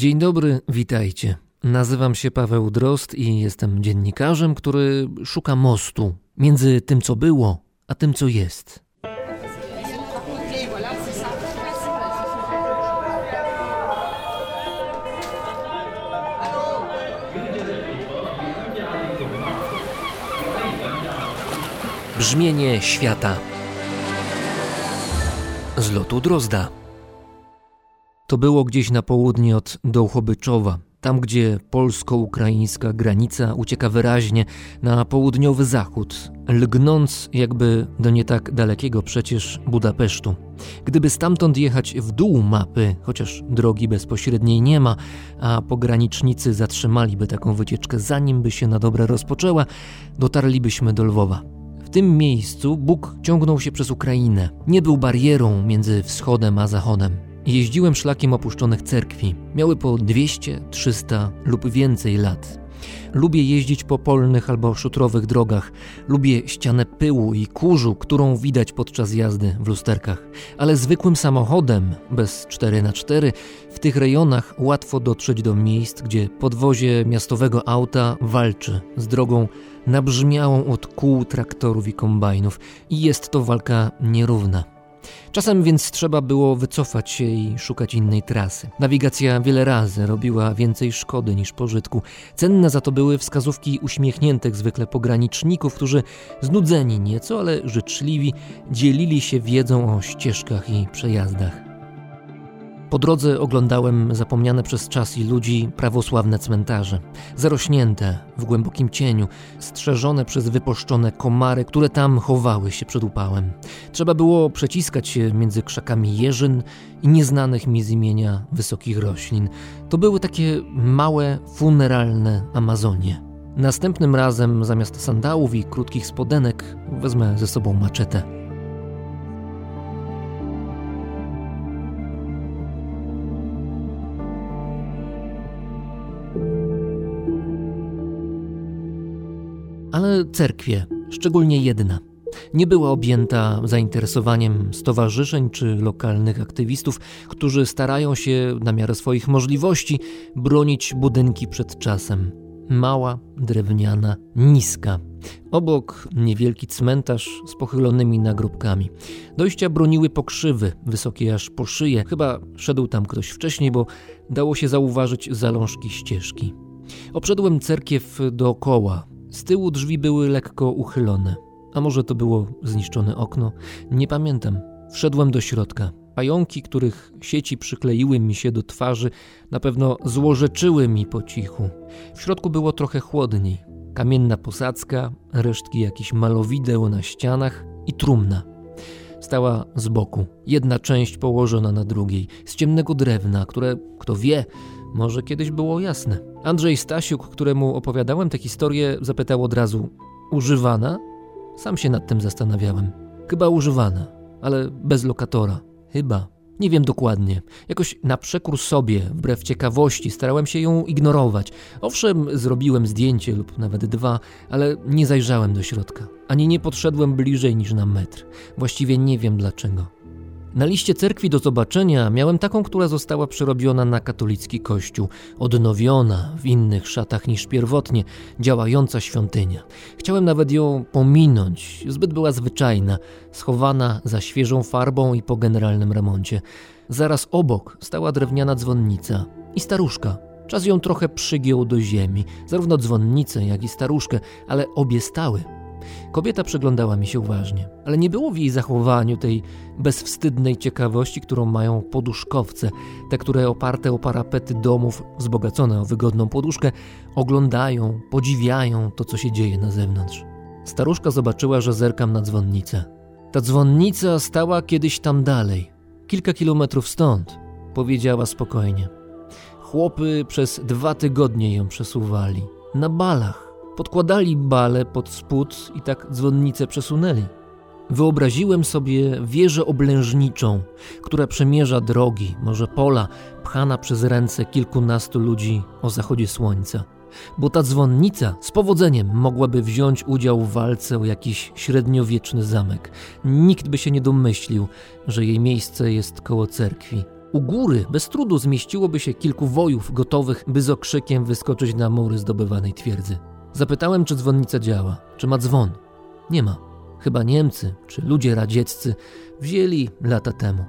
Dzień dobry, witajcie. Nazywam się Paweł Drost i jestem dziennikarzem, który szuka mostu między tym, co było, a tym, co jest. Brzmienie świata z lotu Drozda. To było gdzieś na południe od Dołchobyczowa, tam gdzie polsko-ukraińska granica ucieka wyraźnie na południowy zachód, lgnąc jakby do nie tak dalekiego przecież Budapesztu. Gdyby stamtąd jechać w dół mapy, chociaż drogi bezpośredniej nie ma, a pogranicznicy zatrzymaliby taką wycieczkę zanim by się na dobre rozpoczęła, dotarlibyśmy do Lwowa. W tym miejscu Bóg ciągnął się przez Ukrainę. Nie był barierą między wschodem a zachodem. Jeździłem szlakiem opuszczonych cerkwi. Miały po 200, 300 lub więcej lat. Lubię jeździć po polnych albo szutrowych drogach. Lubię ścianę pyłu i kurzu, którą widać podczas jazdy w lusterkach. Ale zwykłym samochodem, bez 4x4, w tych rejonach łatwo dotrzeć do miejsc, gdzie podwozie miastowego auta walczy z drogą nabrzmiałą od kół traktorów i kombajnów. I jest to walka nierówna. Czasem więc trzeba było wycofać się i szukać innej trasy. Nawigacja wiele razy robiła więcej szkody niż pożytku. Cenne za to były wskazówki uśmiechniętych zwykle pograniczników, którzy znudzeni nieco, ale życzliwi dzielili się wiedzą o ścieżkach i przejazdach. Po drodze oglądałem zapomniane przez czas i ludzi prawosławne cmentarze, zarośnięte w głębokim cieniu, strzeżone przez wypuszczone komary, które tam chowały się przed upałem. Trzeba było przeciskać się między krzakami jeżyn i nieznanych mi z imienia wysokich roślin. To były takie małe, funeralne Amazonie. Następnym razem zamiast sandałów i krótkich spodenek wezmę ze sobą maczetę. Ale cerkwie, szczególnie jedna, nie była objęta zainteresowaniem stowarzyszeń czy lokalnych aktywistów, którzy starają się na miarę swoich możliwości bronić budynki przed czasem. Mała, drewniana, niska. Obok niewielki cmentarz z pochylonymi nagrobkami. Dojścia broniły pokrzywy, wysokie aż po szyję. Chyba szedł tam ktoś wcześniej, bo dało się zauważyć zalążki ścieżki. Obszedłem cerkiew dookoła, z tyłu drzwi były lekko uchylone. A może to było zniszczone okno? Nie pamiętam. Wszedłem do środka. Pająki, których sieci przykleiły mi się do twarzy, na pewno złorzeczyły mi po cichu. W środku było trochę chłodniej. Kamienna posadzka, resztki jakichś malowideł na ścianach i trumna. Stała z boku, jedna część położona na drugiej, z ciemnego drewna, które, kto wie, może kiedyś było jasne. Andrzej Stasiuk, któremu opowiadałem tę historię, zapytał od razu: Używana? Sam się nad tym zastanawiałem. Chyba używana, ale bez lokatora. Chyba. Nie wiem dokładnie. Jakoś na przekór sobie, wbrew ciekawości, starałem się ją ignorować. Owszem, zrobiłem zdjęcie lub nawet dwa, ale nie zajrzałem do środka. Ani nie podszedłem bliżej niż na metr. Właściwie nie wiem dlaczego. Na liście cerkwi do zobaczenia miałem taką, która została przerobiona na katolicki kościół, odnowiona w innych szatach niż pierwotnie, działająca świątynia. Chciałem nawet ją pominąć, zbyt była zwyczajna, schowana za świeżą farbą i po generalnym remoncie. Zaraz obok stała drewniana dzwonnica i staruszka. Czas ją trochę przygiął do ziemi, zarówno dzwonnicę, jak i staruszkę, ale obie stały Kobieta przyglądała mi się uważnie, ale nie było w jej zachowaniu tej bezwstydnej ciekawości, którą mają poduszkowce, te, które oparte o parapety domów, wzbogacone o wygodną poduszkę, oglądają, podziwiają to, co się dzieje na zewnątrz. Staruszka zobaczyła, że zerkam na dzwonnicę. Ta dzwonnica stała kiedyś tam dalej, kilka kilometrów stąd, powiedziała spokojnie. Chłopy przez dwa tygodnie ją przesuwali. Na balach. Podkładali bale pod spód i tak dzwonnicę przesunęli. Wyobraziłem sobie wieżę oblężniczą, która przemierza drogi, może pola, pchana przez ręce kilkunastu ludzi o zachodzie słońca. Bo ta dzwonnica z powodzeniem mogłaby wziąć udział w walce o jakiś średniowieczny zamek. Nikt by się nie domyślił, że jej miejsce jest koło cerkwi. U góry bez trudu zmieściłoby się kilku wojów gotowych, by z okrzykiem wyskoczyć na mury zdobywanej twierdzy. Zapytałem, czy dzwonnica działa, czy ma dzwon. Nie ma. Chyba Niemcy czy ludzie radzieccy wzięli lata temu.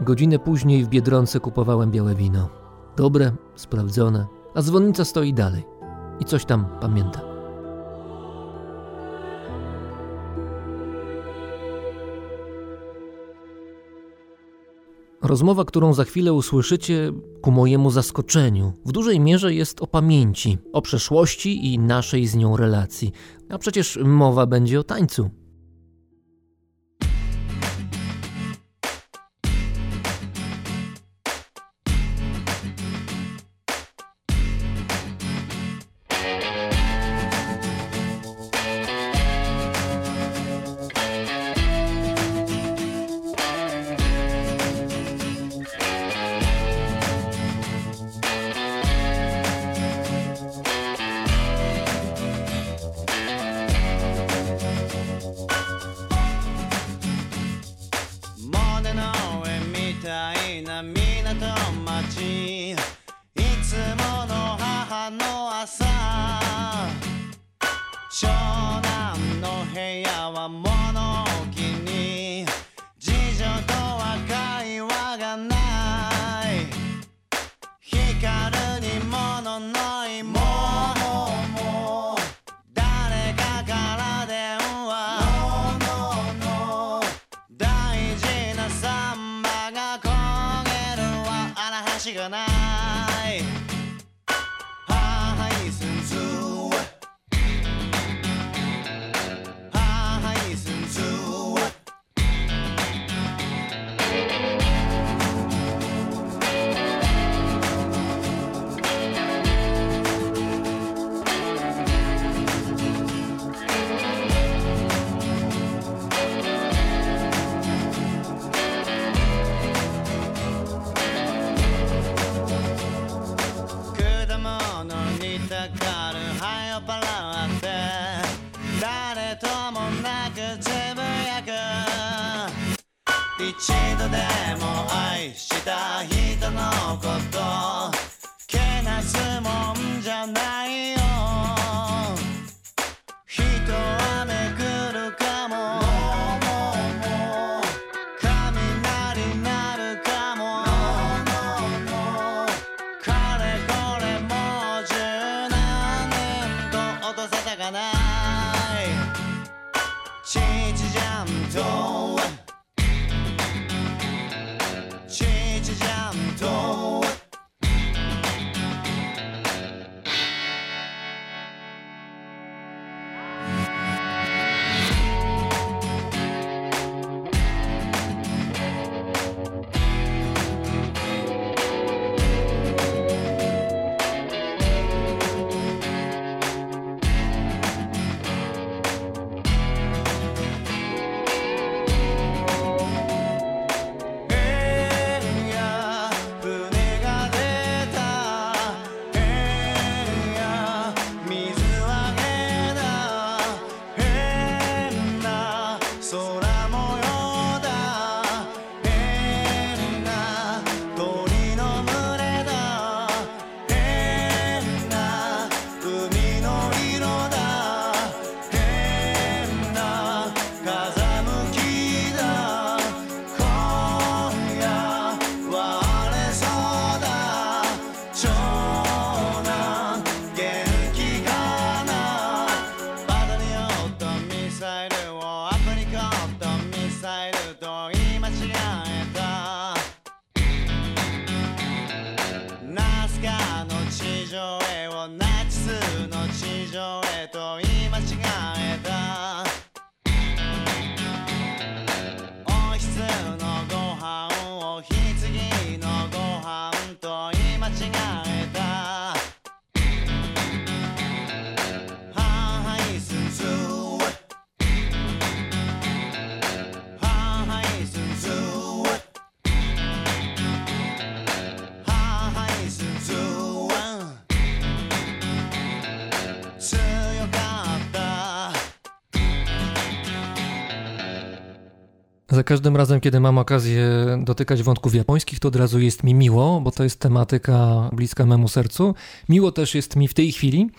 Godzinę później w Biedronce kupowałem białe wino. Dobre, sprawdzone, a dzwonnica stoi dalej i coś tam pamięta. Rozmowa, którą za chwilę usłyszycie, ku mojemu zaskoczeniu, w dużej mierze jest o pamięci, o przeszłości i naszej z nią relacji. A przecież mowa będzie o tańcu. Za każdym razem, kiedy mam okazję dotykać wątków japońskich, to od razu jest mi miło, bo to jest tematyka bliska memu sercu. Miło też jest mi w tej chwili,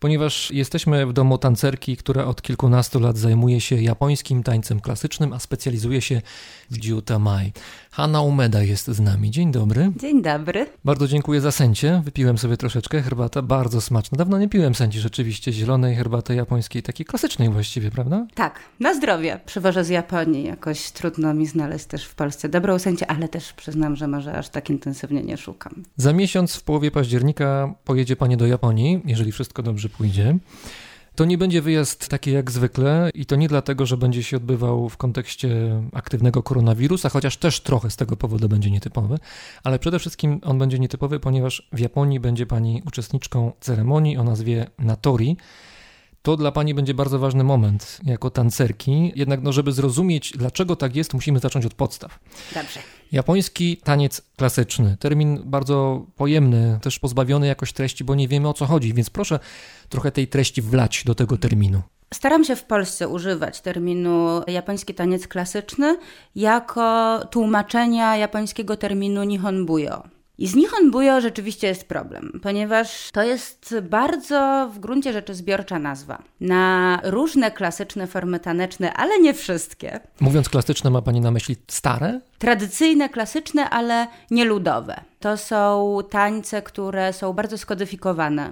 ponieważ jesteśmy w domu tancerki, która od kilkunastu lat zajmuje się japońskim tańcem klasycznym, a specjalizuje się w Jiutamai. Hanna Umeda jest z nami. Dzień dobry. Dzień dobry. Bardzo dziękuję za sęcie. Wypiłem sobie troszeczkę. Herbata bardzo smaczna. Dawno nie piłem sęci rzeczywiście zielonej herbaty japońskiej, takiej klasycznej właściwie, prawda? Tak, na zdrowie. Przywożę z Japonii. Jakoś trudno mi znaleźć też w Polsce dobrą sęcię, ale też przyznam, że może aż tak intensywnie nie szukam. Za miesiąc w połowie października pojedzie Pani do Japonii, jeżeli wszystko dobrze pójdzie. To nie będzie wyjazd taki jak zwykle i to nie dlatego, że będzie się odbywał w kontekście aktywnego koronawirusa, chociaż też trochę z tego powodu będzie nietypowy, ale przede wszystkim on będzie nietypowy, ponieważ w Japonii będzie pani uczestniczką ceremonii o nazwie Natori. To dla Pani będzie bardzo ważny moment jako tancerki, jednak no, żeby zrozumieć, dlaczego tak jest, musimy zacząć od podstaw. Dobrze. Japoński taniec klasyczny, termin bardzo pojemny, też pozbawiony jakoś treści, bo nie wiemy o co chodzi, więc proszę trochę tej treści wlać do tego terminu. Staram się w Polsce używać terminu japoński taniec klasyczny jako tłumaczenia japońskiego terminu nihonbuyo. I z Nihonbuyo rzeczywiście jest problem, ponieważ to jest bardzo w gruncie rzeczy zbiorcza nazwa na różne klasyczne formy taneczne, ale nie wszystkie. Mówiąc klasyczne, ma Pani na myśli stare? Tradycyjne, klasyczne, ale nie ludowe. To są tańce, które są bardzo skodyfikowane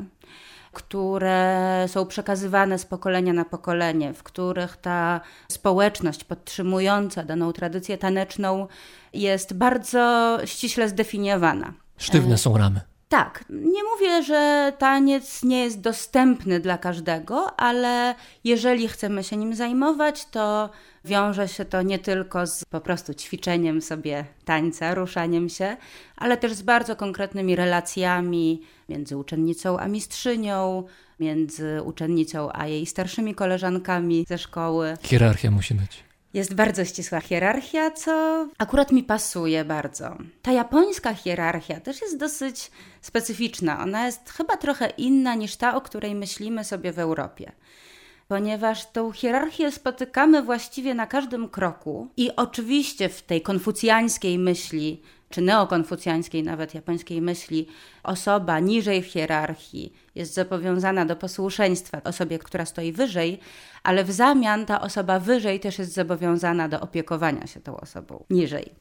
które są przekazywane z pokolenia na pokolenie, w których ta społeczność podtrzymująca daną tradycję taneczną jest bardzo ściśle zdefiniowana. Sztywne są ramy. Tak, nie mówię, że taniec nie jest dostępny dla każdego, ale jeżeli chcemy się nim zajmować, to wiąże się to nie tylko z po prostu ćwiczeniem sobie tańca, ruszaniem się, ale też z bardzo konkretnymi relacjami między uczennicą a mistrzynią, między uczennicą a jej starszymi koleżankami ze szkoły. Hierarchia musi być. Jest bardzo ścisła hierarchia, co akurat mi pasuje bardzo. Ta japońska hierarchia też jest dosyć specyficzna. Ona jest chyba trochę inna niż ta, o której myślimy sobie w Europie ponieważ tą hierarchię spotykamy właściwie na każdym kroku. I oczywiście w tej konfucjańskiej myśli, czy neokonfucjańskiej nawet japońskiej myśli, osoba niżej w hierarchii jest zobowiązana do posłuszeństwa osobie, która stoi wyżej, ale w zamian ta osoba wyżej też jest zobowiązana do opiekowania się tą osobą niżej.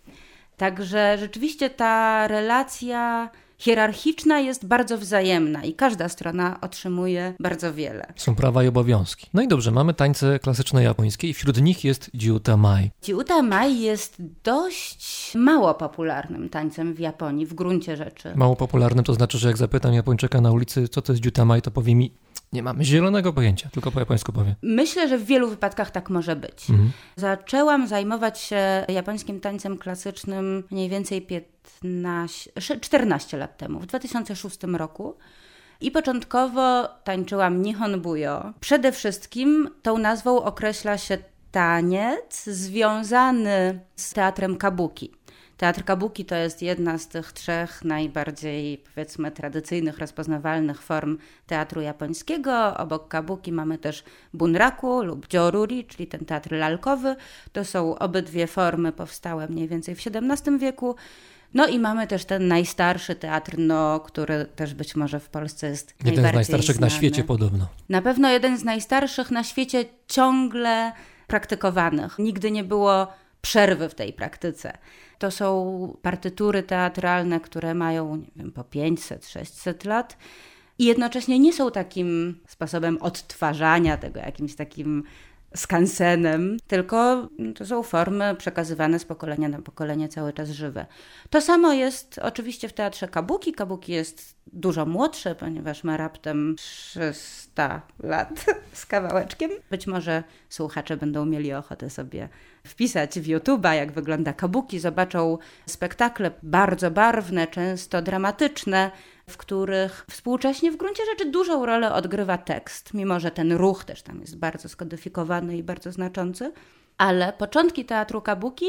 Także rzeczywiście ta relacja hierarchiczna jest bardzo wzajemna i każda strona otrzymuje bardzo wiele. Są prawa i obowiązki. No i dobrze, mamy tańce klasyczne japońskie i wśród nich jest jiutamai. Jiutamai jest dość mało popularnym tańcem w Japonii, w gruncie rzeczy. Mało popularnym to znaczy, że jak zapytam Japończyka na ulicy, co to jest jiutamai, to powie mi, nie mamy zielonego pojęcia, tylko po japońsku powiem. Myślę, że w wielu wypadkach tak może być. Mhm. Zaczęłam zajmować się japońskim tańcem klasycznym mniej więcej 15, 14 lat temu, w 2006 roku. I początkowo tańczyłam Nihonbuyo. Przede wszystkim tą nazwą określa się taniec związany z teatrem kabuki. Teatr kabuki to jest jedna z tych trzech najbardziej, powiedzmy, tradycyjnych, rozpoznawalnych form teatru japońskiego. Obok kabuki mamy też bunraku lub joruri, czyli ten teatr lalkowy. To są obydwie formy powstałe mniej więcej w XVII wieku. No i mamy też ten najstarszy teatr, no, który też być może w Polsce jest Jeden z najstarszych znany. na świecie podobno. Na pewno jeden z najstarszych na świecie ciągle praktykowanych. Nigdy nie było przerwy w tej praktyce. To są partytury teatralne, które mają nie wiem, po 500-600 lat i jednocześnie nie są takim sposobem odtwarzania tego, jakimś takim skansenem, tylko to są formy przekazywane z pokolenia na pokolenie cały czas żywe. To samo jest oczywiście w teatrze Kabuki. Kabuki jest dużo młodsze, ponieważ ma raptem 300 lat z kawałeczkiem. Być może słuchacze będą mieli ochotę sobie wpisać w YouTube'a, jak wygląda Kabuki, zobaczą spektakle bardzo barwne, często dramatyczne, w których współcześnie w gruncie rzeczy dużą rolę odgrywa tekst, mimo że ten ruch też tam jest bardzo skodyfikowany i bardzo znaczący. Ale początki teatru kabuki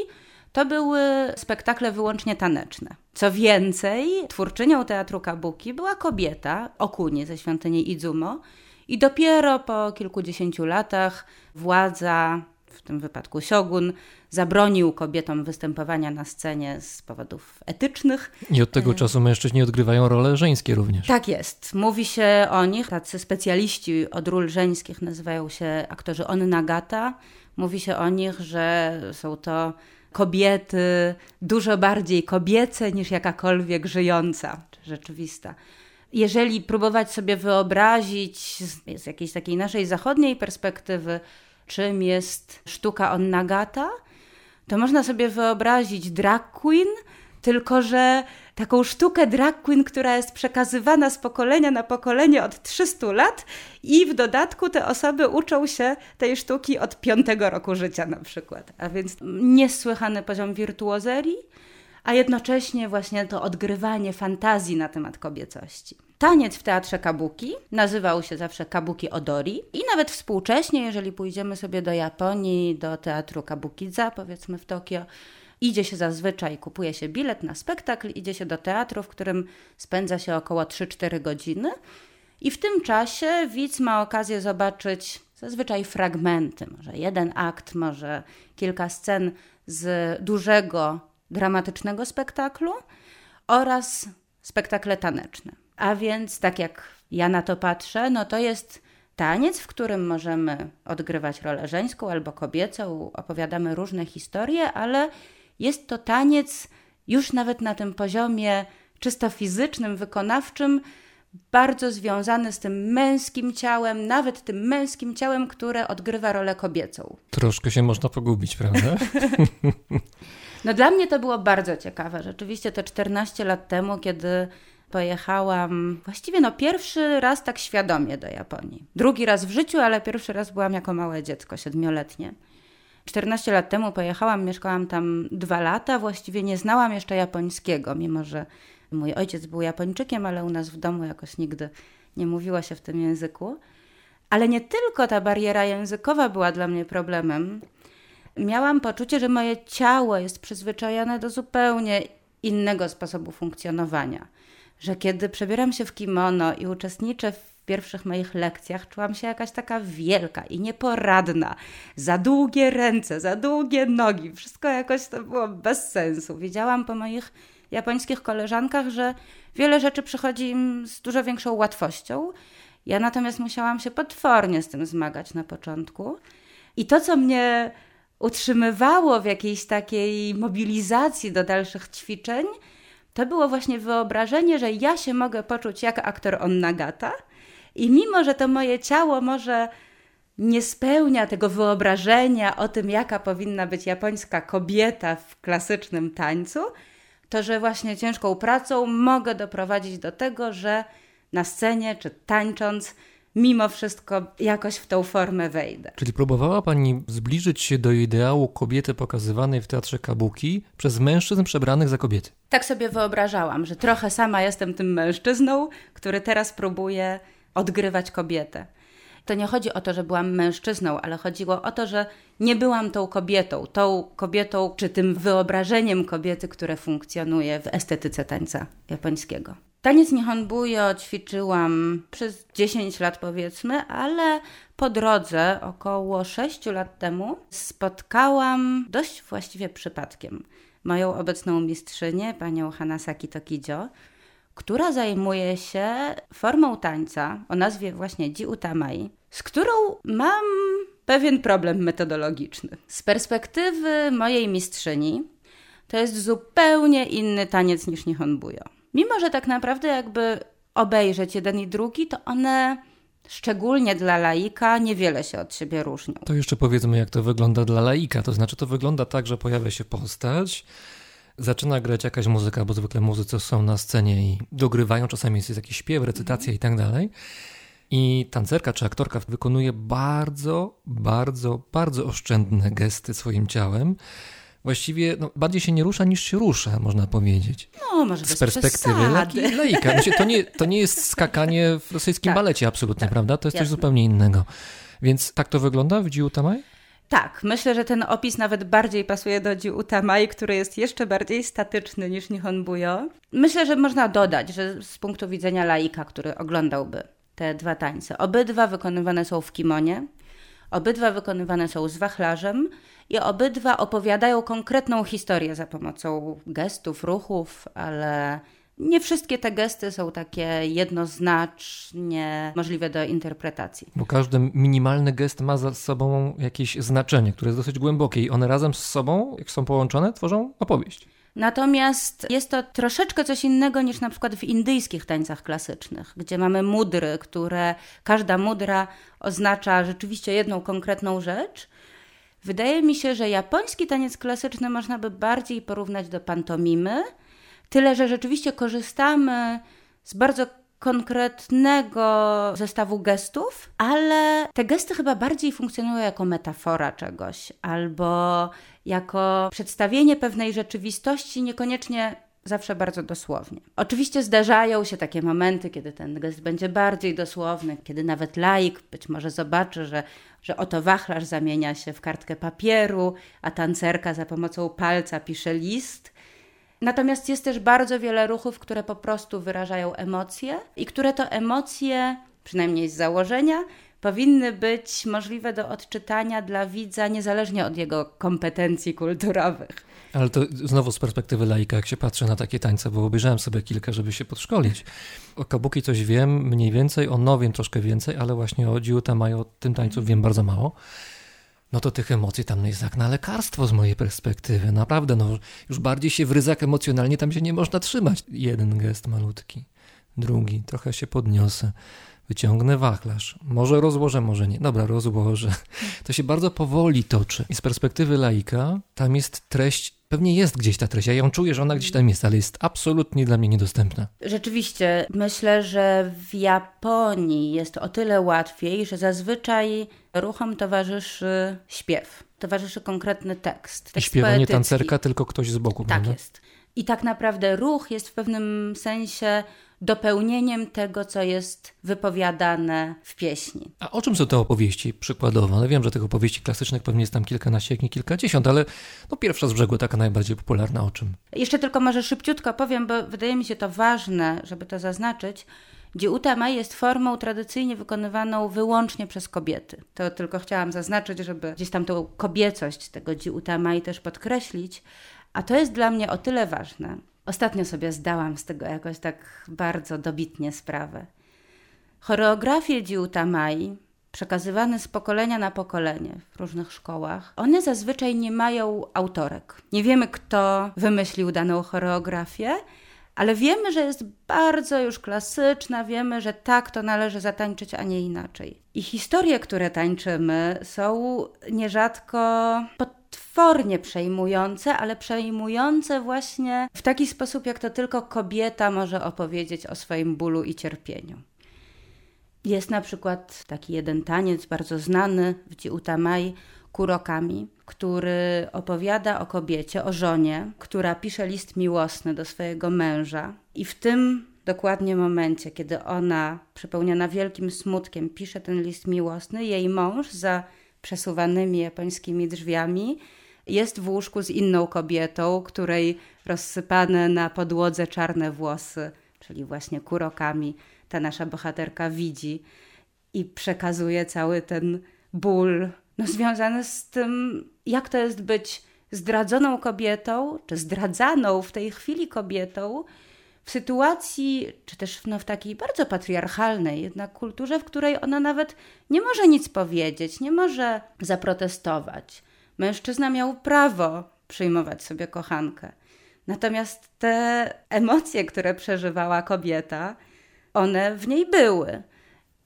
to były spektakle wyłącznie taneczne. Co więcej, twórczynią teatru kabuki była kobieta, Okuni ze świątyni Izumo, i dopiero po kilkudziesięciu latach władza w tym wypadku siogun, zabronił kobietom występowania na scenie z powodów etycznych. I od tego czasu mężczyźni odgrywają role żeńskie również. Tak jest. Mówi się o nich, tacy specjaliści od ról żeńskich nazywają się aktorzy onnagata. Mówi się o nich, że są to kobiety dużo bardziej kobiece niż jakakolwiek żyjąca czy rzeczywista. Jeżeli próbować sobie wyobrazić z, z jakiejś takiej naszej zachodniej perspektywy, czym jest sztuka onnagata, to można sobie wyobrazić drag queen, tylko że taką sztukę drag queen, która jest przekazywana z pokolenia na pokolenie od 300 lat i w dodatku te osoby uczą się tej sztuki od piątego roku życia na przykład. A więc niesłychany poziom wirtuozerii, a jednocześnie właśnie to odgrywanie fantazji na temat kobiecości. Taniec w teatrze kabuki nazywał się zawsze kabuki odori i nawet współcześnie, jeżeli pójdziemy sobie do Japonii, do teatru kabukidza, powiedzmy w Tokio, Idzie się zazwyczaj, kupuje się bilet na spektakl, idzie się do teatru, w którym spędza się około 3-4 godziny. I w tym czasie widz ma okazję zobaczyć zazwyczaj fragmenty, może jeden akt, może kilka scen z dużego, dramatycznego spektaklu oraz spektakle taneczne. A więc, tak jak ja na to patrzę, no to jest taniec, w którym możemy odgrywać rolę żeńską albo kobiecą, opowiadamy różne historie, ale jest to taniec już nawet na tym poziomie czysto fizycznym, wykonawczym, bardzo związany z tym męskim ciałem, nawet tym męskim ciałem, które odgrywa rolę kobiecą. Troszkę się można pogubić, prawda? no dla mnie to było bardzo ciekawe. Rzeczywiście te 14 lat temu, kiedy pojechałam właściwie no pierwszy raz tak świadomie do Japonii. Drugi raz w życiu, ale pierwszy raz byłam jako małe dziecko, siedmioletnie. 14 lat temu pojechałam, mieszkałam tam dwa lata, właściwie nie znałam jeszcze japońskiego, mimo że mój ojciec był Japończykiem, ale u nas w domu jakoś nigdy nie mówiło się w tym języku. Ale nie tylko ta bariera językowa była dla mnie problemem. Miałam poczucie, że moje ciało jest przyzwyczajone do zupełnie innego sposobu funkcjonowania. Że kiedy przebieram się w kimono i uczestniczę w pierwszych moich lekcjach czułam się jakaś taka wielka i nieporadna. Za długie ręce, za długie nogi, wszystko jakoś to było bez sensu. Widziałam po moich japońskich koleżankach, że wiele rzeczy przychodzi im z dużo większą łatwością. Ja natomiast musiałam się potwornie z tym zmagać na początku. I to, co mnie utrzymywało w jakiejś takiej mobilizacji do dalszych ćwiczeń, to było właśnie wyobrażenie, że ja się mogę poczuć jak aktor Onnagata, i mimo, że to moje ciało może nie spełnia tego wyobrażenia o tym, jaka powinna być japońska kobieta w klasycznym tańcu, to że właśnie ciężką pracą mogę doprowadzić do tego, że na scenie czy tańcząc, mimo wszystko jakoś w tą formę wejdę. Czyli próbowała Pani zbliżyć się do ideału kobiety pokazywanej w teatrze kabuki przez mężczyzn przebranych za kobiety? Tak sobie wyobrażałam, że trochę sama jestem tym mężczyzną, który teraz próbuje odgrywać kobietę. To nie chodzi o to, że byłam mężczyzną, ale chodziło o to, że nie byłam tą kobietą, tą kobietą czy tym wyobrażeniem kobiety, które funkcjonuje w estetyce tańca japońskiego. Taniec Nihonbuyo ćwiczyłam przez 10 lat powiedzmy, ale po drodze około 6 lat temu spotkałam dość właściwie przypadkiem moją obecną mistrzynię, panią Hanasaki Tokijo, która zajmuje się formą tańca o nazwie właśnie Jiutamai, z którą mam pewien problem metodologiczny. Z perspektywy mojej mistrzyni to jest zupełnie inny taniec niż Nihonbuyo. Mimo, że tak naprawdę jakby obejrzeć jeden i drugi, to one szczególnie dla laika niewiele się od siebie różnią. To jeszcze powiedzmy, jak to wygląda dla laika. To znaczy, to wygląda tak, że pojawia się postać, zaczyna grać jakaś muzyka, bo zwykle muzycy są na scenie i dogrywają, czasami jest jakiś śpiew, recytacja i tak dalej. I tancerka czy aktorka wykonuje bardzo, bardzo, bardzo oszczędne gesty swoim ciałem. Właściwie no, bardziej się nie rusza niż się rusza, można powiedzieć. No, może Z perspektywy laika. Znaczy, to, nie, to nie jest skakanie w rosyjskim tak. balecie absolutnie, tak. prawda? To jest Jasne. coś zupełnie innego. Więc tak to wygląda w Jiu Tamai? Tak, myślę, że ten opis nawet bardziej pasuje do Jiu Utamai, który jest jeszcze bardziej statyczny niż Nihonbuyo. Myślę, że można dodać, że z punktu widzenia laika, który oglądałby te dwa tańce, obydwa wykonywane są w kimonie. Obydwa wykonywane są z wachlarzem i obydwa opowiadają konkretną historię za pomocą gestów, ruchów, ale nie wszystkie te gesty są takie jednoznacznie możliwe do interpretacji. Bo każdy minimalny gest ma za sobą jakieś znaczenie, które jest dosyć głębokie i one razem z sobą, jak są połączone, tworzą opowieść. Natomiast jest to troszeczkę coś innego niż na przykład w indyjskich tańcach klasycznych, gdzie mamy mudry, które każda mudra oznacza rzeczywiście jedną konkretną rzecz. Wydaje mi się, że japoński taniec klasyczny można by bardziej porównać do pantomimy, tyle że rzeczywiście korzystamy z bardzo konkretnego zestawu gestów, ale te gesty chyba bardziej funkcjonują jako metafora czegoś albo jako przedstawienie pewnej rzeczywistości, niekoniecznie zawsze bardzo dosłownie. Oczywiście zdarzają się takie momenty, kiedy ten gest będzie bardziej dosłowny, kiedy nawet laik być może zobaczy, że, że oto wachlarz zamienia się w kartkę papieru, a tancerka za pomocą palca pisze list. Natomiast jest też bardzo wiele ruchów, które po prostu wyrażają emocje i które to emocje, przynajmniej z założenia, powinny być możliwe do odczytania dla widza niezależnie od jego kompetencji kulturowych. Ale to znowu z perspektywy laika, jak się patrzy na takie tańce, bo obejrzałem sobie kilka, żeby się podszkolić. O kabuki coś wiem mniej więcej, o nowiem troszkę więcej, ale właśnie o Jiuta Majo, o tym tańcu wiem bardzo mało no to tych emocji tam jest jak na lekarstwo z mojej perspektywy. Naprawdę, no już bardziej się w ryzach emocjonalnie tam się nie można trzymać. Jeden gest malutki, drugi, trochę się podniosę, wyciągnę wachlarz. Może rozłożę, może nie. Dobra, rozłożę. To się bardzo powoli toczy. I z perspektywy laika tam jest treść Pewnie jest gdzieś ta treść. Ja ją czuję, że ona gdzieś tam jest, ale jest absolutnie dla mnie niedostępna. Rzeczywiście, myślę, że w Japonii jest o tyle łatwiej, że zazwyczaj ruchom towarzyszy śpiew, towarzyszy konkretny tekst. tekst I śpiewa nie tancerka, tylko ktoś z boku. Tak prawda? jest. I tak naprawdę ruch jest w pewnym sensie dopełnieniem tego, co jest wypowiadane w pieśni. A o czym są te opowieści przykładowo? No wiem, że tych opowieści klasycznych pewnie jest tam kilkanaście, jak nie kilkadziesiąt, ale no pierwsza z brzegu taka najbardziej popularna o czym? Jeszcze tylko może szybciutko powiem, bo wydaje mi się to ważne, żeby to zaznaczyć. Dziuta jest formą tradycyjnie wykonywaną wyłącznie przez kobiety. To tylko chciałam zaznaczyć, żeby gdzieś tam tą kobiecość tego dziuta też podkreślić. A to jest dla mnie o tyle ważne, Ostatnio sobie zdałam z tego jakoś tak bardzo dobitnie sprawę. Choreografie Dziuta Mai, przekazywane z pokolenia na pokolenie w różnych szkołach, one zazwyczaj nie mają autorek. Nie wiemy, kto wymyślił daną choreografię, ale wiemy, że jest bardzo już klasyczna, wiemy, że tak to należy zatańczyć, a nie inaczej. I historie, które tańczymy, są nierzadko pod potwornie przejmujące, ale przejmujące właśnie w taki sposób, jak to tylko kobieta może opowiedzieć o swoim bólu i cierpieniu. Jest na przykład taki jeden taniec bardzo znany w Dziutamaj, Kurokami, który opowiada o kobiecie, o żonie, która pisze list miłosny do swojego męża i w tym dokładnie momencie, kiedy ona, przepełniona wielkim smutkiem, pisze ten list miłosny, jej mąż za przesuwanymi japońskimi drzwiami jest w łóżku z inną kobietą, której rozsypane na podłodze czarne włosy, czyli właśnie kurokami, ta nasza bohaterka widzi i przekazuje cały ten ból no, związany z tym, jak to jest być zdradzoną kobietą, czy zdradzaną w tej chwili kobietą, w sytuacji, czy też no, w takiej bardzo patriarchalnej jednak kulturze, w której ona nawet nie może nic powiedzieć, nie może zaprotestować. Mężczyzna miał prawo przyjmować sobie kochankę. Natomiast te emocje, które przeżywała kobieta, one w niej były.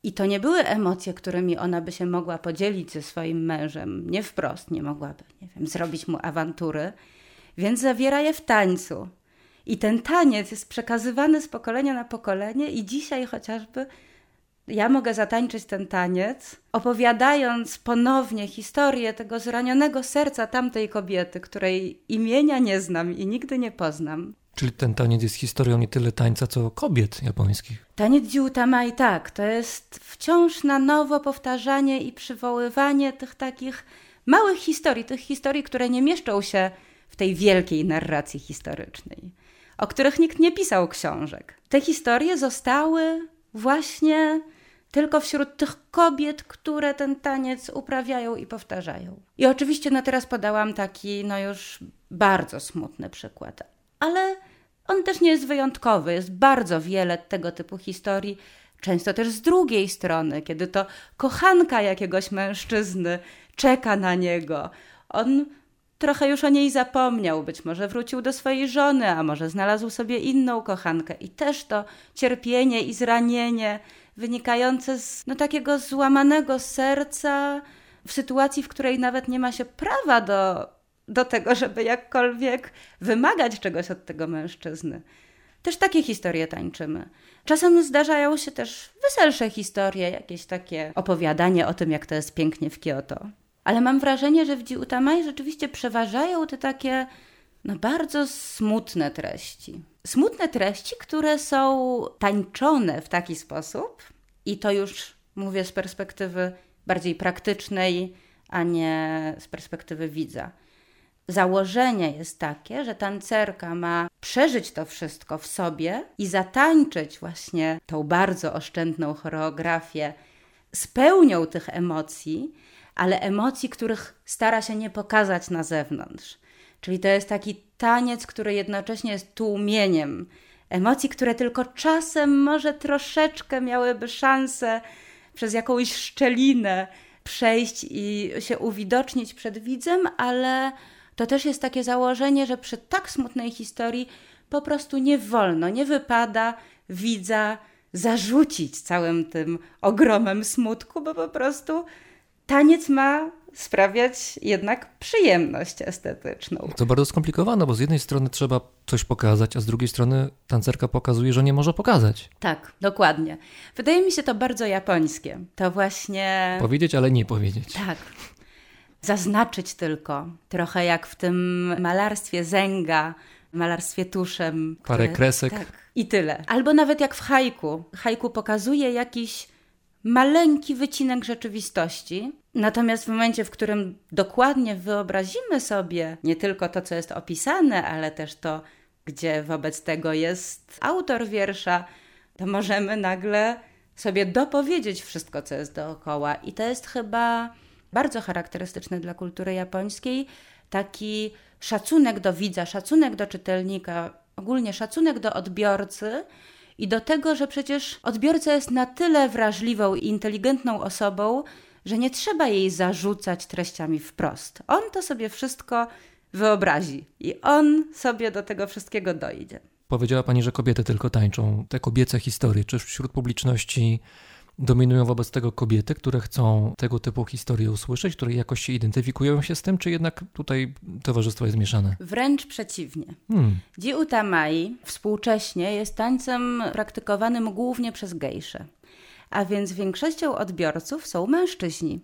I to nie były emocje, którymi ona by się mogła podzielić ze swoim mężem. Nie wprost, nie mogłaby, nie wiem, zrobić mu awantury, więc zawiera je w tańcu. I ten taniec jest przekazywany z pokolenia na pokolenie, i dzisiaj chociażby ja mogę zatańczyć ten taniec, opowiadając ponownie historię tego zranionego serca tamtej kobiety, której imienia nie znam i nigdy nie poznam. Czyli ten taniec jest historią nie tyle tańca, co kobiet japońskich. Taniec Jiutamai, tak, to jest wciąż na nowo powtarzanie i przywoływanie tych takich małych historii, tych historii, które nie mieszczą się w tej wielkiej narracji historycznej, o których nikt nie pisał książek. Te historie zostały właśnie tylko wśród tych kobiet, które ten taniec uprawiają i powtarzają. I oczywiście no teraz podałam taki no już bardzo smutny przykład, ale on też nie jest wyjątkowy. Jest bardzo wiele tego typu historii, często też z drugiej strony, kiedy to kochanka jakiegoś mężczyzny czeka na niego. On trochę już o niej zapomniał, być może wrócił do swojej żony, a może znalazł sobie inną kochankę. I też to cierpienie i zranienie wynikające z no, takiego złamanego serca w sytuacji, w której nawet nie ma się prawa do, do tego, żeby jakkolwiek wymagać czegoś od tego mężczyzny. Też takie historie tańczymy. Czasem zdarzają się też weselsze historie, jakieś takie opowiadanie o tym, jak to jest pięknie w Kyoto. Ale mam wrażenie, że w Dziutamaj rzeczywiście przeważają te takie no, bardzo smutne treści. Smutne treści, które są tańczone w taki sposób, i to już mówię z perspektywy bardziej praktycznej, a nie z perspektywy widza. Założenie jest takie, że tancerka ma przeżyć to wszystko w sobie i zatańczyć właśnie tą bardzo oszczędną choreografię z pełnią tych emocji, ale emocji, których stara się nie pokazać na zewnątrz. Czyli to jest taki taniec, który jednocześnie jest tłumieniem emocji, które tylko czasem może troszeczkę miałyby szansę przez jakąś szczelinę przejść i się uwidocznić przed widzem, ale to też jest takie założenie, że przy tak smutnej historii po prostu nie wolno, nie wypada widza zarzucić całym tym ogromem smutku, bo po prostu taniec ma sprawiać jednak przyjemność estetyczną. To bardzo skomplikowane, bo z jednej strony trzeba coś pokazać, a z drugiej strony tancerka pokazuje, że nie może pokazać. Tak, dokładnie. Wydaje mi się to bardzo japońskie. To właśnie. Powiedzieć, ale nie powiedzieć. Tak. Zaznaczyć tylko, trochę jak w tym malarstwie Zenga, malarstwie tuszem. Parę które... kresek. Tak, i tyle. Albo nawet jak w haiku. Haiku pokazuje jakiś maleńki wycinek rzeczywistości. Natomiast w momencie, w którym dokładnie wyobrazimy sobie nie tylko to, co jest opisane, ale też to, gdzie wobec tego jest autor wiersza, to możemy nagle sobie dopowiedzieć wszystko, co jest dookoła. I to jest chyba bardzo charakterystyczne dla kultury japońskiej taki szacunek do widza, szacunek do czytelnika, ogólnie szacunek do odbiorcy i do tego, że przecież odbiorca jest na tyle wrażliwą i inteligentną osobą, że nie trzeba jej zarzucać treściami wprost. On to sobie wszystko wyobrazi i on sobie do tego wszystkiego dojdzie. Powiedziała Pani, że kobiety tylko tańczą te kobiece historie. Czy wśród publiczności dominują wobec tego kobiety, które chcą tego typu historie usłyszeć, które jakoś się identyfikują się z tym, czy jednak tutaj towarzystwo jest mieszane? Wręcz przeciwnie. Hmm. Mai współcześnie jest tańcem praktykowanym głównie przez gejsze a więc większością odbiorców są mężczyźni.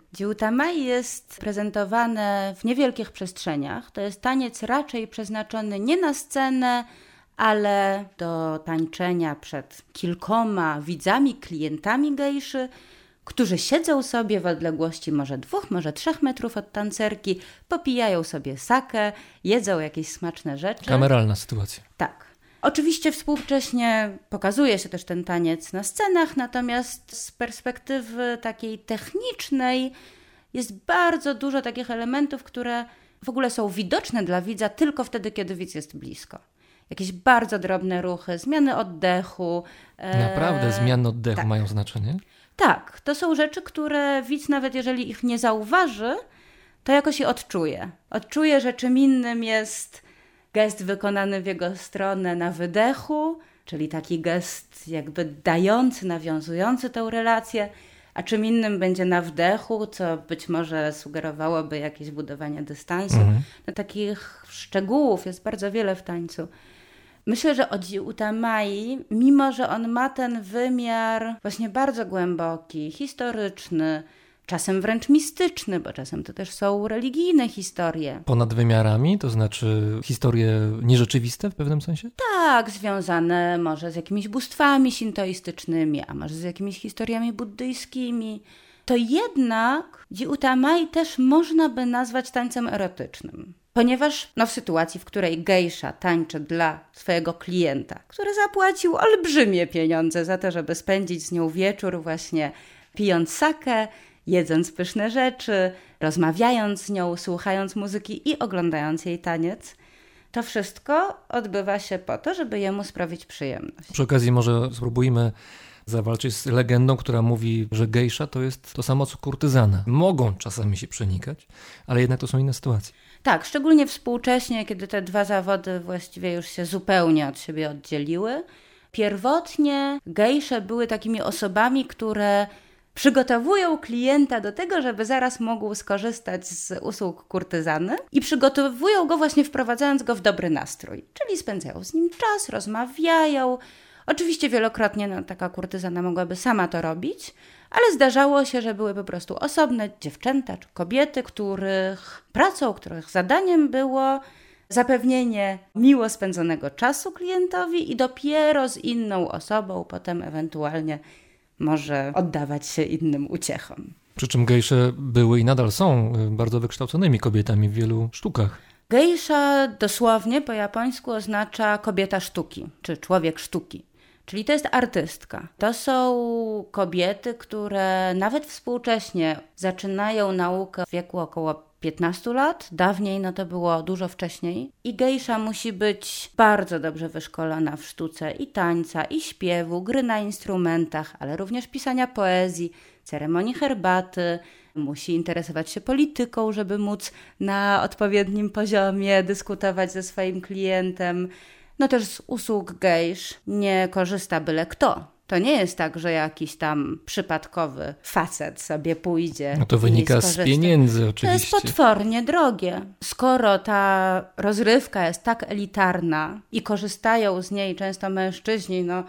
Mai jest prezentowane w niewielkich przestrzeniach. To jest taniec raczej przeznaczony nie na scenę, ale do tańczenia przed kilkoma widzami, klientami gejszy, którzy siedzą sobie w odległości może dwóch, może trzech metrów od tancerki, popijają sobie sakę, jedzą jakieś smaczne rzeczy. Kameralna sytuacja. Tak. Oczywiście współcześnie pokazuje się też ten taniec na scenach, natomiast z perspektywy takiej technicznej jest bardzo dużo takich elementów, które w ogóle są widoczne dla widza tylko wtedy, kiedy widz jest blisko jakieś bardzo drobne ruchy, zmiany oddechu. E, Naprawdę, zmiany oddechu tak. mają znaczenie? Tak, to są rzeczy, które widz, nawet jeżeli ich nie zauważy, to jakoś je odczuje. Odczuje, że czym innym jest gest wykonany w jego stronę na wydechu, czyli taki gest jakby dający, nawiązujący tę relację, a czym innym będzie na wdechu, co być może sugerowałoby jakieś budowanie dystansu. Mhm. No, takich szczegółów jest bardzo wiele w tańcu. Myślę, że Oji Utamai, mimo że on ma ten wymiar właśnie bardzo głęboki, historyczny, czasem wręcz mistyczny, bo czasem to też są religijne historie. Ponad wymiarami, to znaczy historie nierzeczywiste w pewnym sensie? Tak, związane może z jakimiś bóstwami sintoistycznymi, a może z jakimiś historiami buddyjskimi. To jednak Utamai też można by nazwać tańcem erotycznym. Ponieważ no, w sytuacji, w której gejsza tańczy dla swojego klienta, który zapłacił olbrzymie pieniądze za to, żeby spędzić z nią wieczór właśnie pijąc sakę, jedząc pyszne rzeczy, rozmawiając z nią, słuchając muzyki i oglądając jej taniec. To wszystko odbywa się po to, żeby jemu sprawić przyjemność. Przy okazji może spróbujmy zawalczyć z legendą, która mówi, że gejsza to jest to samo co kurtyzana. Mogą czasami się przenikać, ale jednak to są inne sytuacje. Tak, szczególnie współcześnie, kiedy te dwa zawody właściwie już się zupełnie od siebie oddzieliły. Pierwotnie gejsze były takimi osobami, które przygotowują klienta do tego, żeby zaraz mógł skorzystać z usług kurtyzany i przygotowują go właśnie wprowadzając go w dobry nastrój. Czyli spędzają z nim czas, rozmawiają. Oczywiście wielokrotnie no, taka kurtyzana mogłaby sama to robić, ale zdarzało się, że były po prostu osobne dziewczęta czy kobiety, których pracą, których zadaniem było zapewnienie miło spędzonego czasu klientowi i dopiero z inną osobą potem ewentualnie może oddawać się innym uciechom. Przy czym gejsze były i nadal są y, bardzo wykształconymi kobietami w wielu sztukach. Gejsza dosłownie po japońsku oznacza kobieta sztuki, czy człowiek sztuki. Czyli to jest artystka. To są kobiety, które nawet współcześnie zaczynają naukę w wieku około 15 lat. Dawniej no to było dużo wcześniej. I gejsza musi być bardzo dobrze wyszkolona w sztuce i tańca, i śpiewu, gry na instrumentach, ale również pisania poezji, ceremonii herbaty. Musi interesować się polityką, żeby móc na odpowiednim poziomie dyskutować ze swoim klientem. No też z usług gejsz nie korzysta byle kto to nie jest tak, że jakiś tam przypadkowy facet sobie pójdzie. No to wynika z pieniędzy oczywiście. To jest potwornie drogie. Skoro ta rozrywka jest tak elitarna i korzystają z niej często mężczyźni, no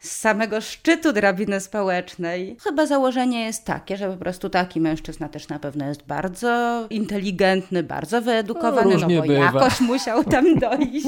z samego szczytu drabiny społecznej. Chyba założenie jest takie, że po prostu taki mężczyzna też na pewno jest bardzo inteligentny, bardzo wyedukowany, no, no bo bywa. jakoś musiał tam dojść.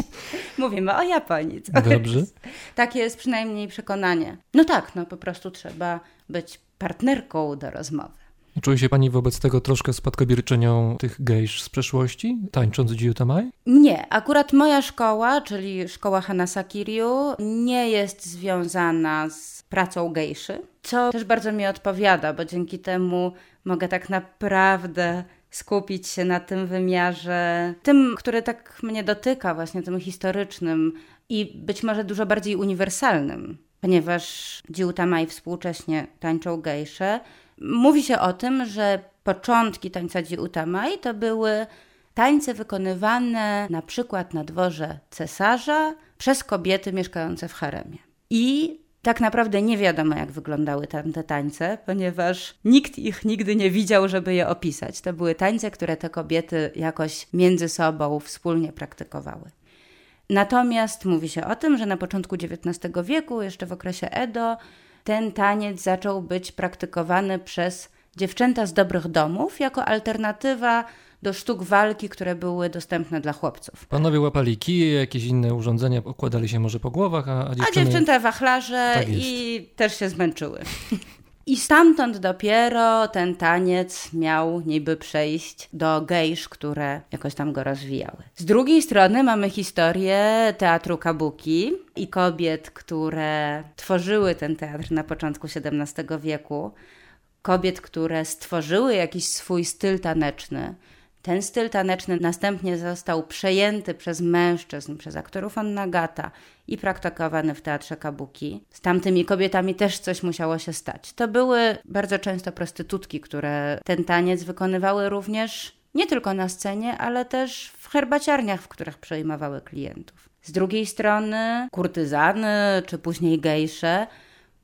Mówimy o Japonii. Dobrze. Jest. Takie jest przynajmniej przekonanie. No tak, no po prostu trzeba być partnerką do rozmowy. Czuje się Pani wobec tego troszkę spadkobierczynią tych gejsz z przeszłości, tańcząc Jiutamai? Nie, akurat moja szkoła, czyli szkoła Hanasa Kiryu, nie jest związana z pracą gejszy, co też bardzo mi odpowiada, bo dzięki temu mogę tak naprawdę skupić się na tym wymiarze, tym, który tak mnie dotyka, właśnie tym historycznym i być może dużo bardziej uniwersalnym, ponieważ Jiutamai współcześnie tańczą gejsze, Mówi się o tym, że początki tańca Utamai to były tańce wykonywane na przykład na dworze cesarza przez kobiety mieszkające w haremie. I tak naprawdę nie wiadomo, jak wyglądały tamte tańce, ponieważ nikt ich nigdy nie widział, żeby je opisać. To były tańce, które te kobiety jakoś między sobą wspólnie praktykowały. Natomiast mówi się o tym, że na początku XIX wieku, jeszcze w okresie Edo, ten taniec zaczął być praktykowany przez dziewczęta z dobrych domów jako alternatywa do sztuk walki, które były dostępne dla chłopców. Panowie łapali kije, jakieś inne urządzenia układali się może po głowach, a, a dziewczyny... A dziewczęta wachlarze tak i też się zmęczyły. I stamtąd dopiero ten taniec miał niby przejść do gejsz, które jakoś tam go rozwijały. Z drugiej strony mamy historię teatru kabuki i kobiet, które tworzyły ten teatr na początku XVII wieku. Kobiet, które stworzyły jakiś swój styl taneczny, ten styl taneczny następnie został przejęty przez mężczyzn, przez aktorów Onnagata i praktykowany w teatrze kabuki. Z tamtymi kobietami też coś musiało się stać. To były bardzo często prostytutki, które ten taniec wykonywały również nie tylko na scenie, ale też w herbaciarniach, w których przejmowały klientów. Z drugiej strony kurtyzany, czy później gejsze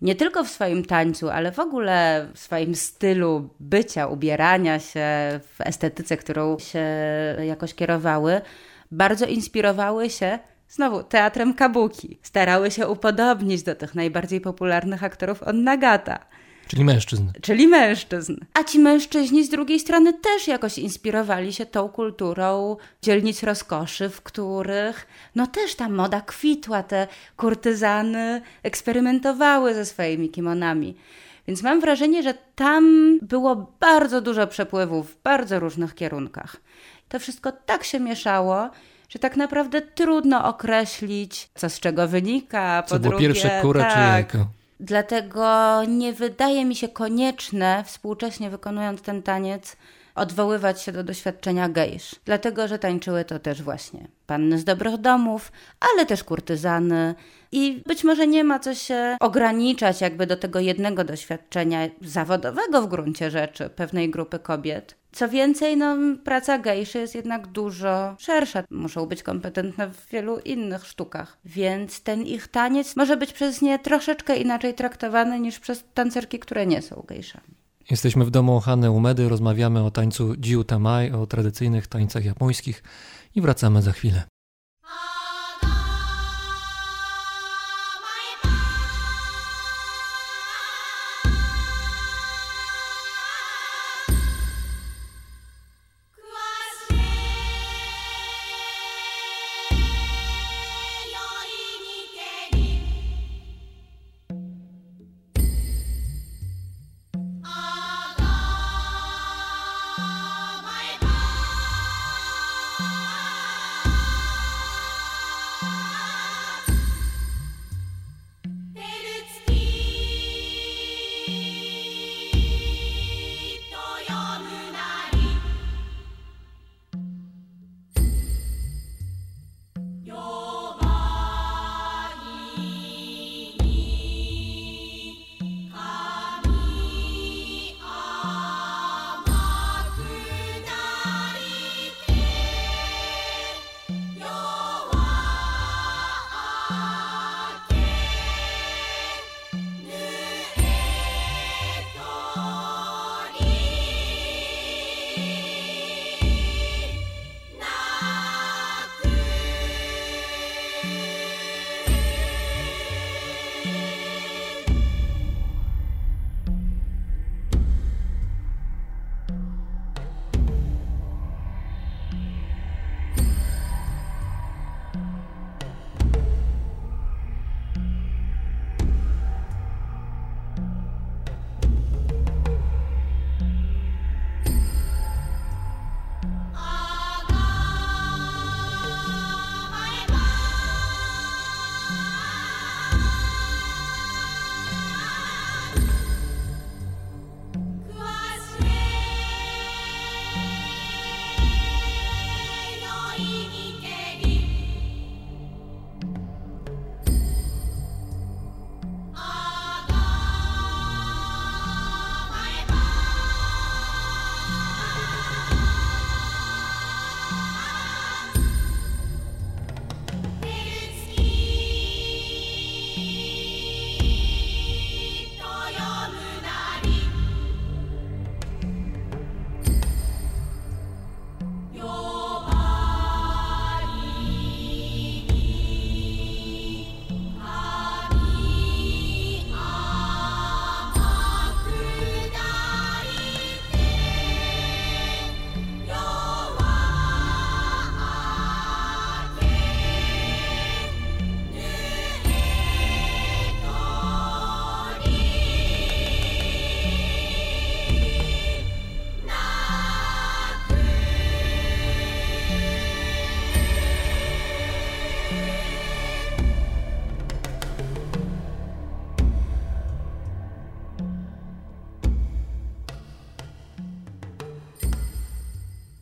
nie tylko w swoim tańcu, ale w ogóle w swoim stylu bycia, ubierania się, w estetyce, którą się jakoś kierowały, bardzo inspirowały się znowu teatrem kabuki. Starały się upodobnić do tych najbardziej popularnych aktorów od Nagata. Czyli mężczyzn. Czyli mężczyzn. A ci mężczyźni z drugiej strony też jakoś inspirowali się tą kulturą dzielnic rozkoszy, w których no też ta moda kwitła, te kurtyzany eksperymentowały ze swoimi kimonami. Więc mam wrażenie, że tam było bardzo dużo przepływów w bardzo różnych kierunkach. To wszystko tak się mieszało, że tak naprawdę trudno określić, co z czego wynika. Co po było drugie, pierwsze, kura tak, czy jajko? Dlatego nie wydaje mi się konieczne, współcześnie wykonując ten taniec, odwoływać się do doświadczenia gejsz, dlatego że tańczyły to też właśnie panny z dobrych domów, ale też kurtyzany. I być może nie ma co się ograniczać jakby do tego jednego doświadczenia zawodowego w gruncie rzeczy pewnej grupy kobiet. Co więcej, no, praca gejszy jest jednak dużo szersza. Muszą być kompetentne w wielu innych sztukach. Więc ten ich taniec może być przez nie troszeczkę inaczej traktowany niż przez tancerki, które nie są gejszami. Jesteśmy w domu Hany Umedy, rozmawiamy o tańcu Jiu Tamai, o tradycyjnych tańcach japońskich i wracamy za chwilę.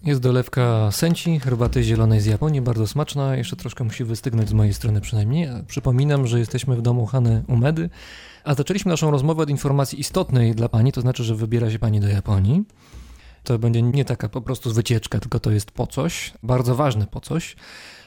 Jest dolewka senci, herbaty zielonej z Japonii, bardzo smaczna. Jeszcze troszkę musi wystygnąć z mojej strony przynajmniej. Przypominam, że jesteśmy w domu Hany Umedy, a zaczęliśmy naszą rozmowę od informacji istotnej dla Pani, to znaczy, że wybiera się Pani do Japonii. To będzie nie taka po prostu wycieczka, tylko to jest po coś, bardzo ważne po coś.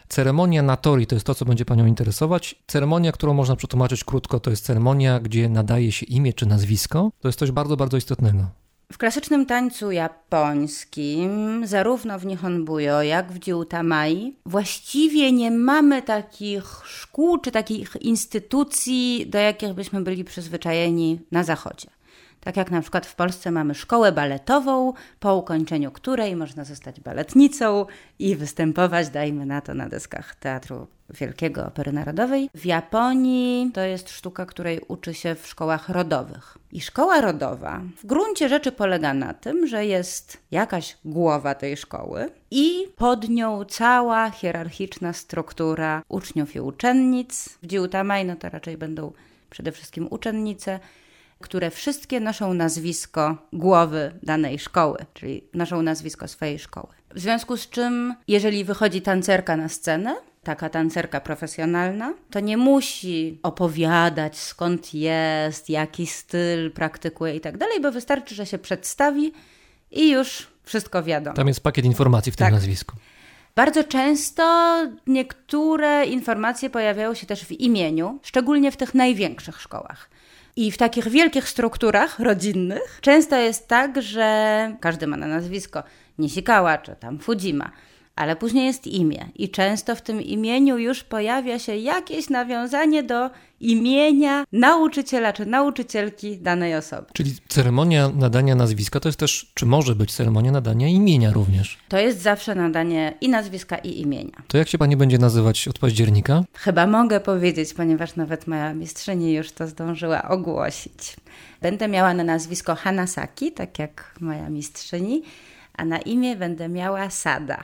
Ceremonia Natori to jest to, co będzie Panią interesować. Ceremonia, którą można przetłumaczyć krótko, to jest ceremonia, gdzie nadaje się imię czy nazwisko. To jest coś bardzo, bardzo istotnego. W klasycznym tańcu japońskim, zarówno w Nihonbuyo, jak w Jiutamai, właściwie nie mamy takich szkół czy takich instytucji, do jakich byśmy byli przyzwyczajeni na Zachodzie. Tak jak na przykład w Polsce mamy szkołę baletową, po ukończeniu której można zostać baletnicą i występować, dajmy na to, na deskach Teatru Wielkiego Opery Narodowej. W Japonii to jest sztuka, której uczy się w szkołach rodowych. I szkoła rodowa w gruncie rzeczy polega na tym, że jest jakaś głowa tej szkoły i pod nią cała hierarchiczna struktura uczniów i uczennic. W Jiutamai no to raczej będą przede wszystkim uczennice, które wszystkie noszą nazwisko głowy danej szkoły, czyli noszą nazwisko swojej szkoły. W związku z czym, jeżeli wychodzi tancerka na scenę, taka tancerka profesjonalna, to nie musi opowiadać skąd jest, jaki styl praktykuje i tak dalej, bo wystarczy, że się przedstawi i już wszystko wiadomo. Tam jest pakiet informacji w tym Tak. nazwisku. Bardzo często niektóre informacje pojawiają się też w imieniu, szczególnie w tych największych szkołach. I w takich wielkich strukturach rodzinnych często jest tak, że każdy ma na nazwisko Nisikała czy tam Fujima, ale później jest imię i często w tym imieniu już pojawia się jakieś nawiązanie do imienia nauczyciela czy nauczycielki danej osoby. Czyli ceremonia nadania nazwiska to jest też, czy może być ceremonia nadania imienia również. To jest zawsze nadanie i nazwiska i imienia. To jak się pani będzie nazywać od października? Chyba mogę powiedzieć, ponieważ nawet moja mistrzyni już to zdążyła ogłosić. Będę miała na nazwisko Hanasaki, tak jak moja mistrzyni, a na imię będę miała Sada.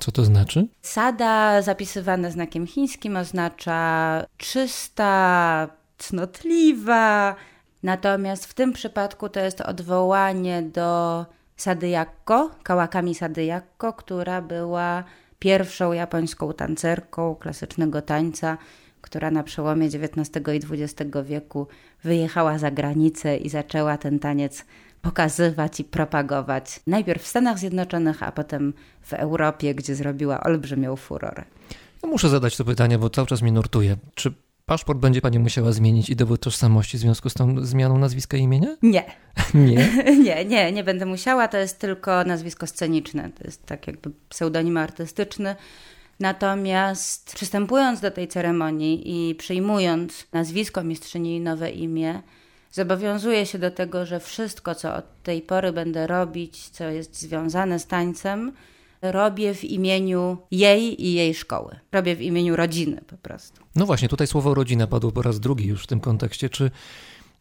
Co to znaczy? Sada zapisywane znakiem chińskim oznacza czysta, cnotliwa. Natomiast w tym przypadku to jest odwołanie do Sadyakko, Kawakami Sadyakko, która była pierwszą japońską tancerką klasycznego tańca, która na przełomie XIX i XX wieku wyjechała za granicę i zaczęła ten taniec pokazywać i propagować. Najpierw w Stanach Zjednoczonych, a potem w Europie, gdzie zrobiła olbrzymią furorę. No muszę zadać to pytanie, bo cały czas mnie nurtuje. Czy paszport będzie pani musiała zmienić i dowód tożsamości w związku z tą zmianą nazwiska i imienia? Nie, Nie. nie, nie, nie będę musiała. To jest tylko nazwisko sceniczne. To jest tak jakby pseudonim artystyczny. Natomiast przystępując do tej ceremonii i przyjmując nazwisko mistrzyni i nowe imię, zobowiązuję się do tego, że wszystko, co od tej pory będę robić, co jest związane z tańcem, robię w imieniu jej i jej szkoły. Robię w imieniu rodziny po prostu. No właśnie, tutaj słowo rodzina padło po raz drugi już w tym kontekście. Czy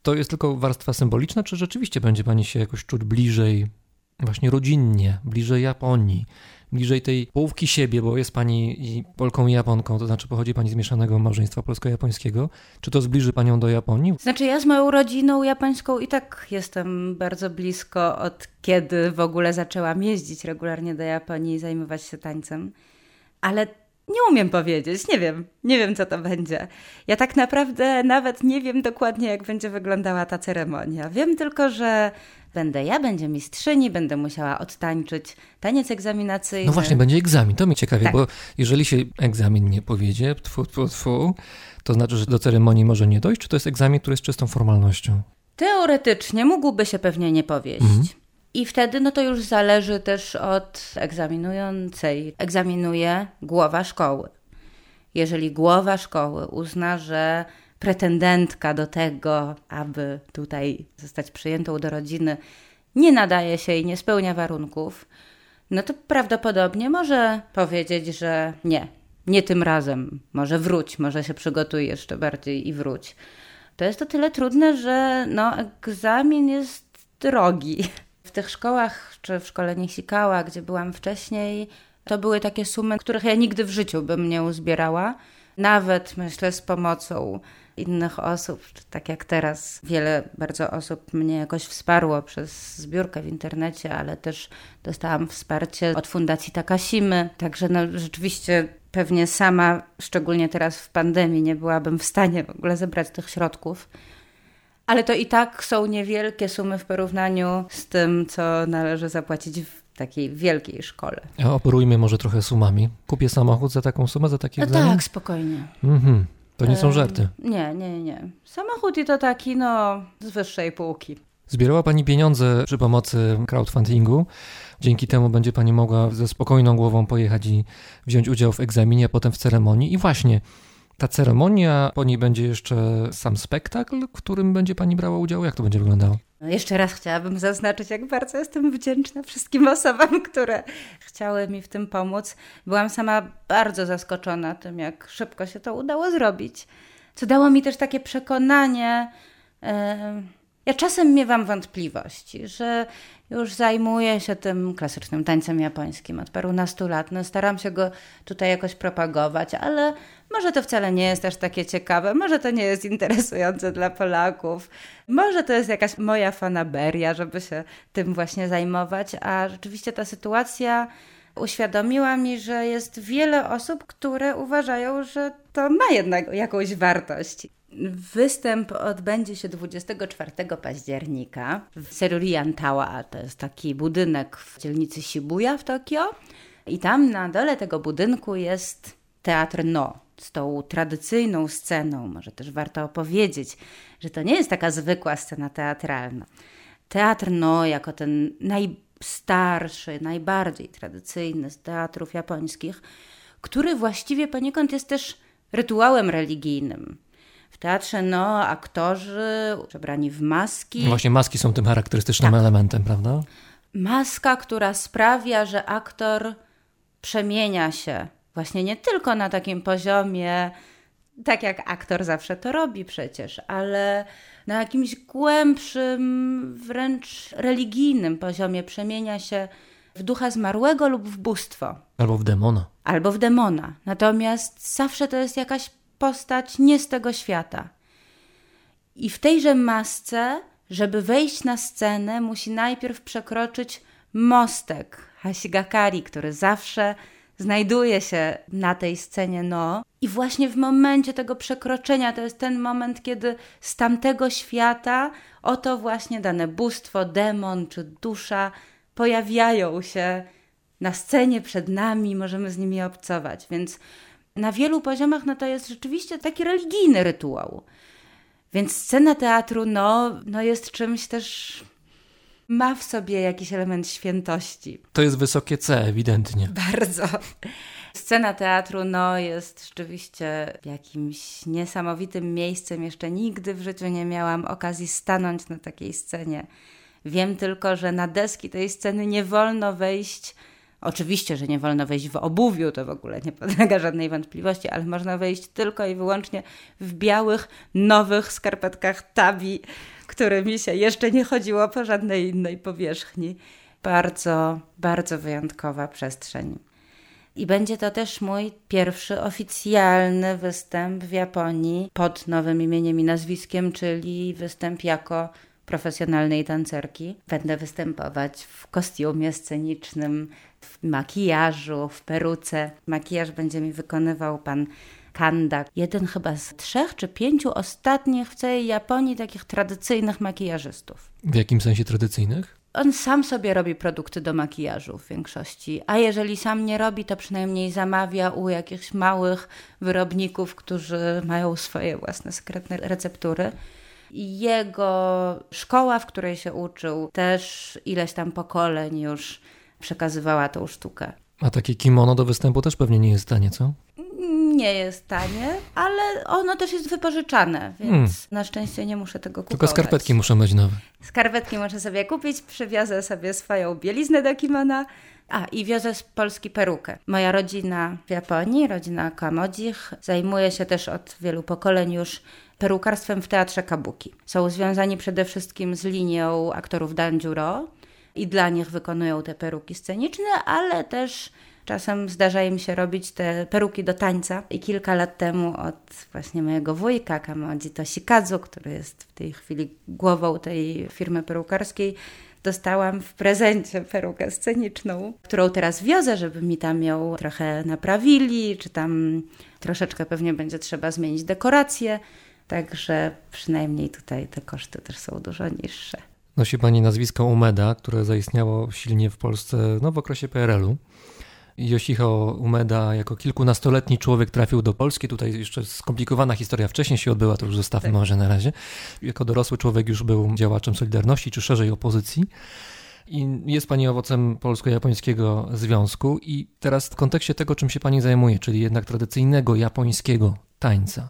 to jest tylko warstwa symboliczna, czy rzeczywiście będzie pani się jakoś czuć bliżej, właśnie rodzinnie, bliżej Japonii, bliżej tej połówki siebie, bo jest pani i Polką i Japonką, to znaczy pochodzi pani z mieszanego małżeństwa polsko-japońskiego. Czy to zbliży panią do Japonii? Znaczy, ja z moją rodziną japońską i tak jestem bardzo blisko od kiedy w ogóle zaczęłam jeździć regularnie do Japonii i zajmować się tańcem. Ale nie umiem powiedzieć, nie wiem, nie wiem co to będzie. Ja tak naprawdę nawet nie wiem dokładnie, jak będzie wyglądała ta ceremonia. Wiem tylko, że będę ja, będzie mistrzyni, będę musiała odtańczyć taniec egzaminacyjny. No właśnie, będzie egzamin, to mnie ciekawi, Tak. bo jeżeli się egzamin nie powiedzie, tfu, tfu, tfu, to znaczy, że do ceremonii może nie dojść, czy to jest egzamin, który jest czystą formalnością? Teoretycznie mógłby się pewnie nie powieść. Mhm. I wtedy no to już zależy też od egzaminującej. Egzaminuje głowa szkoły. Jeżeli głowa szkoły uzna, że pretendentka do tego, aby tutaj zostać przyjętą do rodziny, nie nadaje się i nie spełnia warunków, no to prawdopodobnie może powiedzieć, że nie, nie tym razem, może wróć, może się przygotuj jeszcze bardziej i wróć. To jest o tyle trudne, że no, egzamin jest drogi. W tych szkołach, czy w szkole Niesikała, gdzie byłam wcześniej, to były takie sumy, których ja nigdy w życiu bym nie uzbierała. Nawet myślę z pomocą innych osób, tak jak teraz wiele bardzo osób mnie jakoś wsparło przez zbiórkę w internecie, ale też dostałam wsparcie od Fundacji Takasimy. Także no, rzeczywiście pewnie sama, szczególnie teraz w pandemii, nie byłabym w stanie w ogóle zebrać tych środków. Ale to i tak są niewielkie sumy w porównaniu z tym, co należy zapłacić w takiej wielkiej szkole. A operujmy może trochę sumami. Kupię samochód za taką sumę, za taki No egzamin? tak, spokojnie. Mhm. To nie są żarty. Nie, nie, nie. Samochód i to taki, no, z wyższej półki. Zbierała Pani pieniądze przy pomocy crowdfundingu. Dzięki temu będzie Pani mogła ze spokojną głową pojechać i wziąć udział w egzaminie, a potem w ceremonii. I właśnie ta ceremonia, po niej będzie jeszcze sam spektakl, w którym będzie Pani brała udział. Jak to będzie wyglądało? No jeszcze raz chciałabym zaznaczyć, jak bardzo jestem wdzięczna wszystkim osobom, które chciały mi w tym pomóc. Byłam sama bardzo zaskoczona tym, jak szybko się to udało zrobić. Co dało mi też takie przekonanie, e, Ja czasem miewam wątpliwości, że już zajmuję się tym klasycznym tańcem japońskim od parunastu lat. No, staram się go tutaj jakoś propagować, ale może to wcale nie jest aż takie ciekawe, może to nie jest interesujące dla Polaków, może to jest jakaś moja fanaberia, żeby się tym właśnie zajmować, a rzeczywiście ta sytuacja uświadomiła mi, że jest wiele osób, które uważają, że to ma jednak jakąś wartość. Występ odbędzie się 24 października w Serurian Tower. To jest taki budynek w dzielnicy Shibuya w Tokio. I tam na dole tego budynku jest teatr No z tą tradycyjną sceną. Może też warto opowiedzieć, że to nie jest taka zwykła scena teatralna. Teatr No, jako ten najstarszy, najbardziej tradycyjny z teatrów japońskich, który właściwie poniekąd jest też rytuałem religijnym. W teatrze no, aktorzy przebrani w maski. Właśnie maski są tym charakterystycznym tak. elementem, prawda? Maska, która sprawia, że aktor przemienia się właśnie nie tylko na takim poziomie, tak jak aktor zawsze to robi przecież, ale na jakimś głębszym, wręcz religijnym poziomie przemienia się w ducha zmarłego lub w bóstwo. Albo w demona. Albo w demona. Natomiast zawsze to jest jakaś postać nie z tego świata. I w tejże masce, żeby wejść na scenę, musi najpierw przekroczyć mostek Hashigakari, który zawsze znajduje się na tej scenie no. I właśnie w momencie tego przekroczenia, to jest ten moment, kiedy z tamtego świata oto właśnie dane bóstwo, demon czy dusza pojawiają się na scenie przed nami, możemy z nimi obcować. Więc na wielu poziomach no to jest rzeczywiście taki religijny rytuał. Więc scena teatru no, no jest czymś też ma w sobie jakiś element świętości. To jest wysokie C, ewidentnie. Bardzo. Scena teatru no, jest rzeczywiście jakimś niesamowitym miejscem. Jeszcze nigdy w życiu nie miałam okazji stanąć na takiej scenie. Wiem tylko, że na deski tej sceny nie wolno wejść Oczywiście, że nie wolno wejść w obuwiu, to w ogóle nie podlega żadnej wątpliwości, ale można wejść tylko i wyłącznie w białych, nowych skarpetkach tabi, którymi się jeszcze nie chodziło po żadnej innej powierzchni. Bardzo, bardzo wyjątkowa przestrzeń. I będzie to też mój pierwszy oficjalny występ w Japonii pod nowym imieniem i nazwiskiem, czyli występ jako profesjonalnej tancerki. Będę występować w kostiumie scenicznym, w makijażu, w peruce. Makijaż będzie mi wykonywał pan Kanda. Jeden chyba z trzech czy pięciu ostatnich w całej Japonii takich tradycyjnych makijażystów. W jakim sensie tradycyjnych? On sam sobie robi produkty do makijażu w większości, a jeżeli sam nie robi, to przynajmniej zamawia u jakichś małych wyrobników, którzy mają swoje własne sekretne receptury. Jego szkoła, w której się uczył, też ileś tam pokoleń już przekazywała tą sztukę. A takie kimono do występu też pewnie nie jest tanie, co? Nie jest tanie, ale ono też jest wypożyczane, więc hmm. na szczęście nie muszę tego kupować. Tylko skarpetki muszą być nowe. Skarpetki muszę sobie kupić, przywiozę sobie swoją bieliznę do kimona. A, i wiozę z Polski perukę. Moja rodzina w Japonii, rodzina Kamodzich, zajmuje się też od wielu pokoleń już perukarstwem w teatrze kabuki. Są związani przede wszystkim z linią aktorów Danjuro i dla nich wykonują te peruki sceniczne, ale też czasem zdarza im się robić te peruki do tańca. I kilka lat temu od właśnie mojego wujka Kamodzi Toshikazu, który jest w tej chwili głową tej firmy perukarskiej, dostałam w prezencie perukę sceniczną, którą teraz wiozę, żeby mi tam ją trochę naprawili, czy tam troszeczkę pewnie będzie trzeba zmienić dekoracje. Także przynajmniej tutaj te koszty też są dużo niższe. Nosi Pani nazwisko Umeda, które zaistniało silnie w Polsce no, w okresie PRL-u. Yoshiko Umeda jako kilkunastoletni człowiek trafił do Polski. Tutaj jeszcze skomplikowana historia wcześniej się odbyła, to już zostawmy tak. może na razie. Jako dorosły człowiek już był działaczem Solidarności, czy szerzej opozycji. I jest Pani owocem polsko-japońskiego związku. I teraz w kontekście tego, czym się Pani zajmuje, czyli jednak tradycyjnego japońskiego tańca.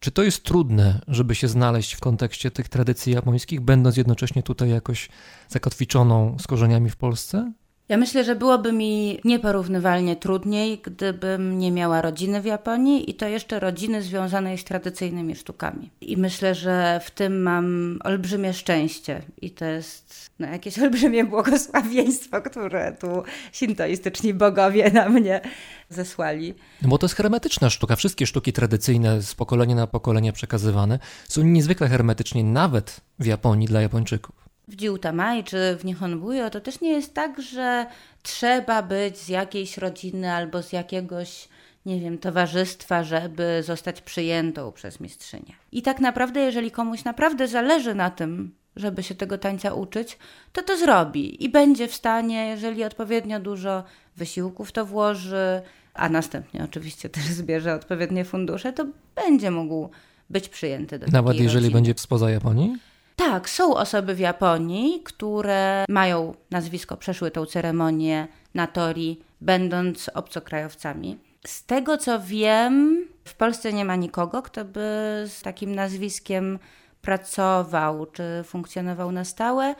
Czy to jest trudne, żeby się znaleźć w kontekście tych tradycji japońskich, będąc jednocześnie tutaj jakoś zakotwiczoną z korzeniami w Polsce? Ja myślę, że byłoby mi nieporównywalnie trudniej, gdybym nie miała rodziny w Japonii i to jeszcze rodziny związanej z tradycyjnymi sztukami. I myślę, że w tym mam olbrzymie szczęście i to jest no, jakieś olbrzymie błogosławieństwo, które tu sintoistyczni bogowie na mnie zesłali. No bo to jest hermetyczna sztuka. Wszystkie sztuki tradycyjne z pokolenia na pokolenie przekazywane są niezwykle hermetycznie, nawet w Japonii dla Japończyków w Jiutamai czy w Nihonbuyo to też nie jest tak, że trzeba być z jakiejś rodziny albo z jakiegoś, nie wiem, towarzystwa, żeby zostać przyjętą przez mistrzynię. I tak naprawdę, jeżeli komuś naprawdę zależy na tym, żeby się tego tańca uczyć, to to zrobi i będzie w stanie, jeżeli odpowiednio dużo wysiłków to włoży, a następnie oczywiście też zbierze odpowiednie fundusze, to będzie mógł być przyjęty do Nawet jeżeli rodziny. będzie spoza Japonii? Tak, są osoby w Japonii, które mają nazwisko, przeszły tą ceremonię na Tori, będąc obcokrajowcami. Z tego co wiem, w Polsce nie ma nikogo, kto by z takim nazwiskiem pracował czy funkcjonował na stałe.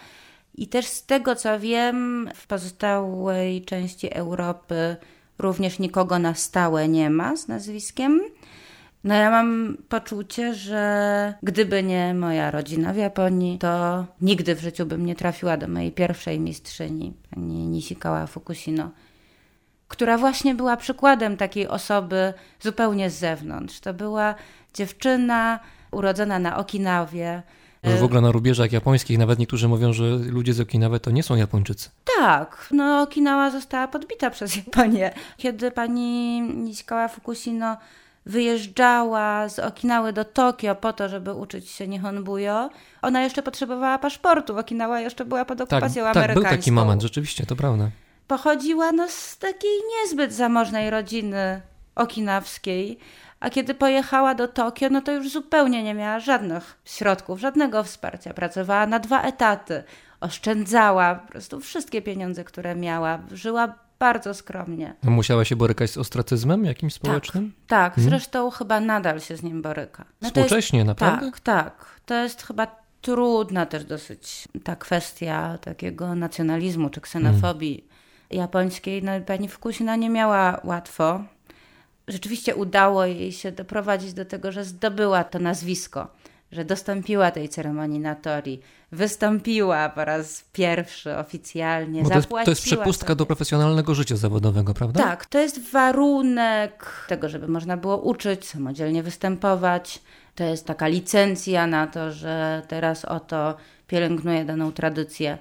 I też z tego co wiem, w pozostałej części Europy również nikogo na stałe nie ma z nazwiskiem. No ja mam poczucie, że gdyby nie moja rodzina w Japonii, to nigdy w życiu bym nie trafiła do mojej pierwszej mistrzyni, pani Nishikawa Fukushino, która właśnie była przykładem takiej osoby zupełnie z zewnątrz. To była dziewczyna urodzona na Okinawie, w ogóle na rubieżach japońskich nawet niektórzy mówią, że ludzie z Okinawy to nie są Japończycy. Tak, no Okinawa została podbita przez Japonię. Kiedy pani Nishikawa Fukushino wyjeżdżała z Okinały do Tokio po to, żeby uczyć się Nihonbuyo, ona jeszcze potrzebowała paszportu. Okinawa jeszcze była pod tak, okupacją tak, amerykańską. Tak, był taki moment, rzeczywiście, to prawda. Pochodziła no, z takiej niezbyt zamożnej rodziny okinawskiej, a kiedy pojechała do Tokio, no to już zupełnie nie miała żadnych środków, żadnego wsparcia. Pracowała na dwa etaty, oszczędzała po prostu wszystkie pieniądze, które miała. Żyła bardzo skromnie. Musiała się borykać z ostracyzmem jakimś społecznym? Tak, tak. Hmm? zresztą chyba nadal się z nim boryka. No Współcześnie, jest, naprawdę? Tak, tak. To jest chyba trudna też dosyć ta kwestia takiego nacjonalizmu czy ksenofobii hmm. japońskiej. No, pani Fukushima nie miała łatwo. Rzeczywiście udało jej się doprowadzić do tego, że zdobyła to nazwisko że dostąpiła tej ceremonii na Tori, wystąpiła po raz pierwszy oficjalnie, Bo to jest, to jest przepustka sobie. do profesjonalnego życia zawodowego, prawda? Tak, to jest warunek tego, żeby można było uczyć, samodzielnie występować. To jest taka licencja na to, że teraz oto pielęgnuje daną tradycję.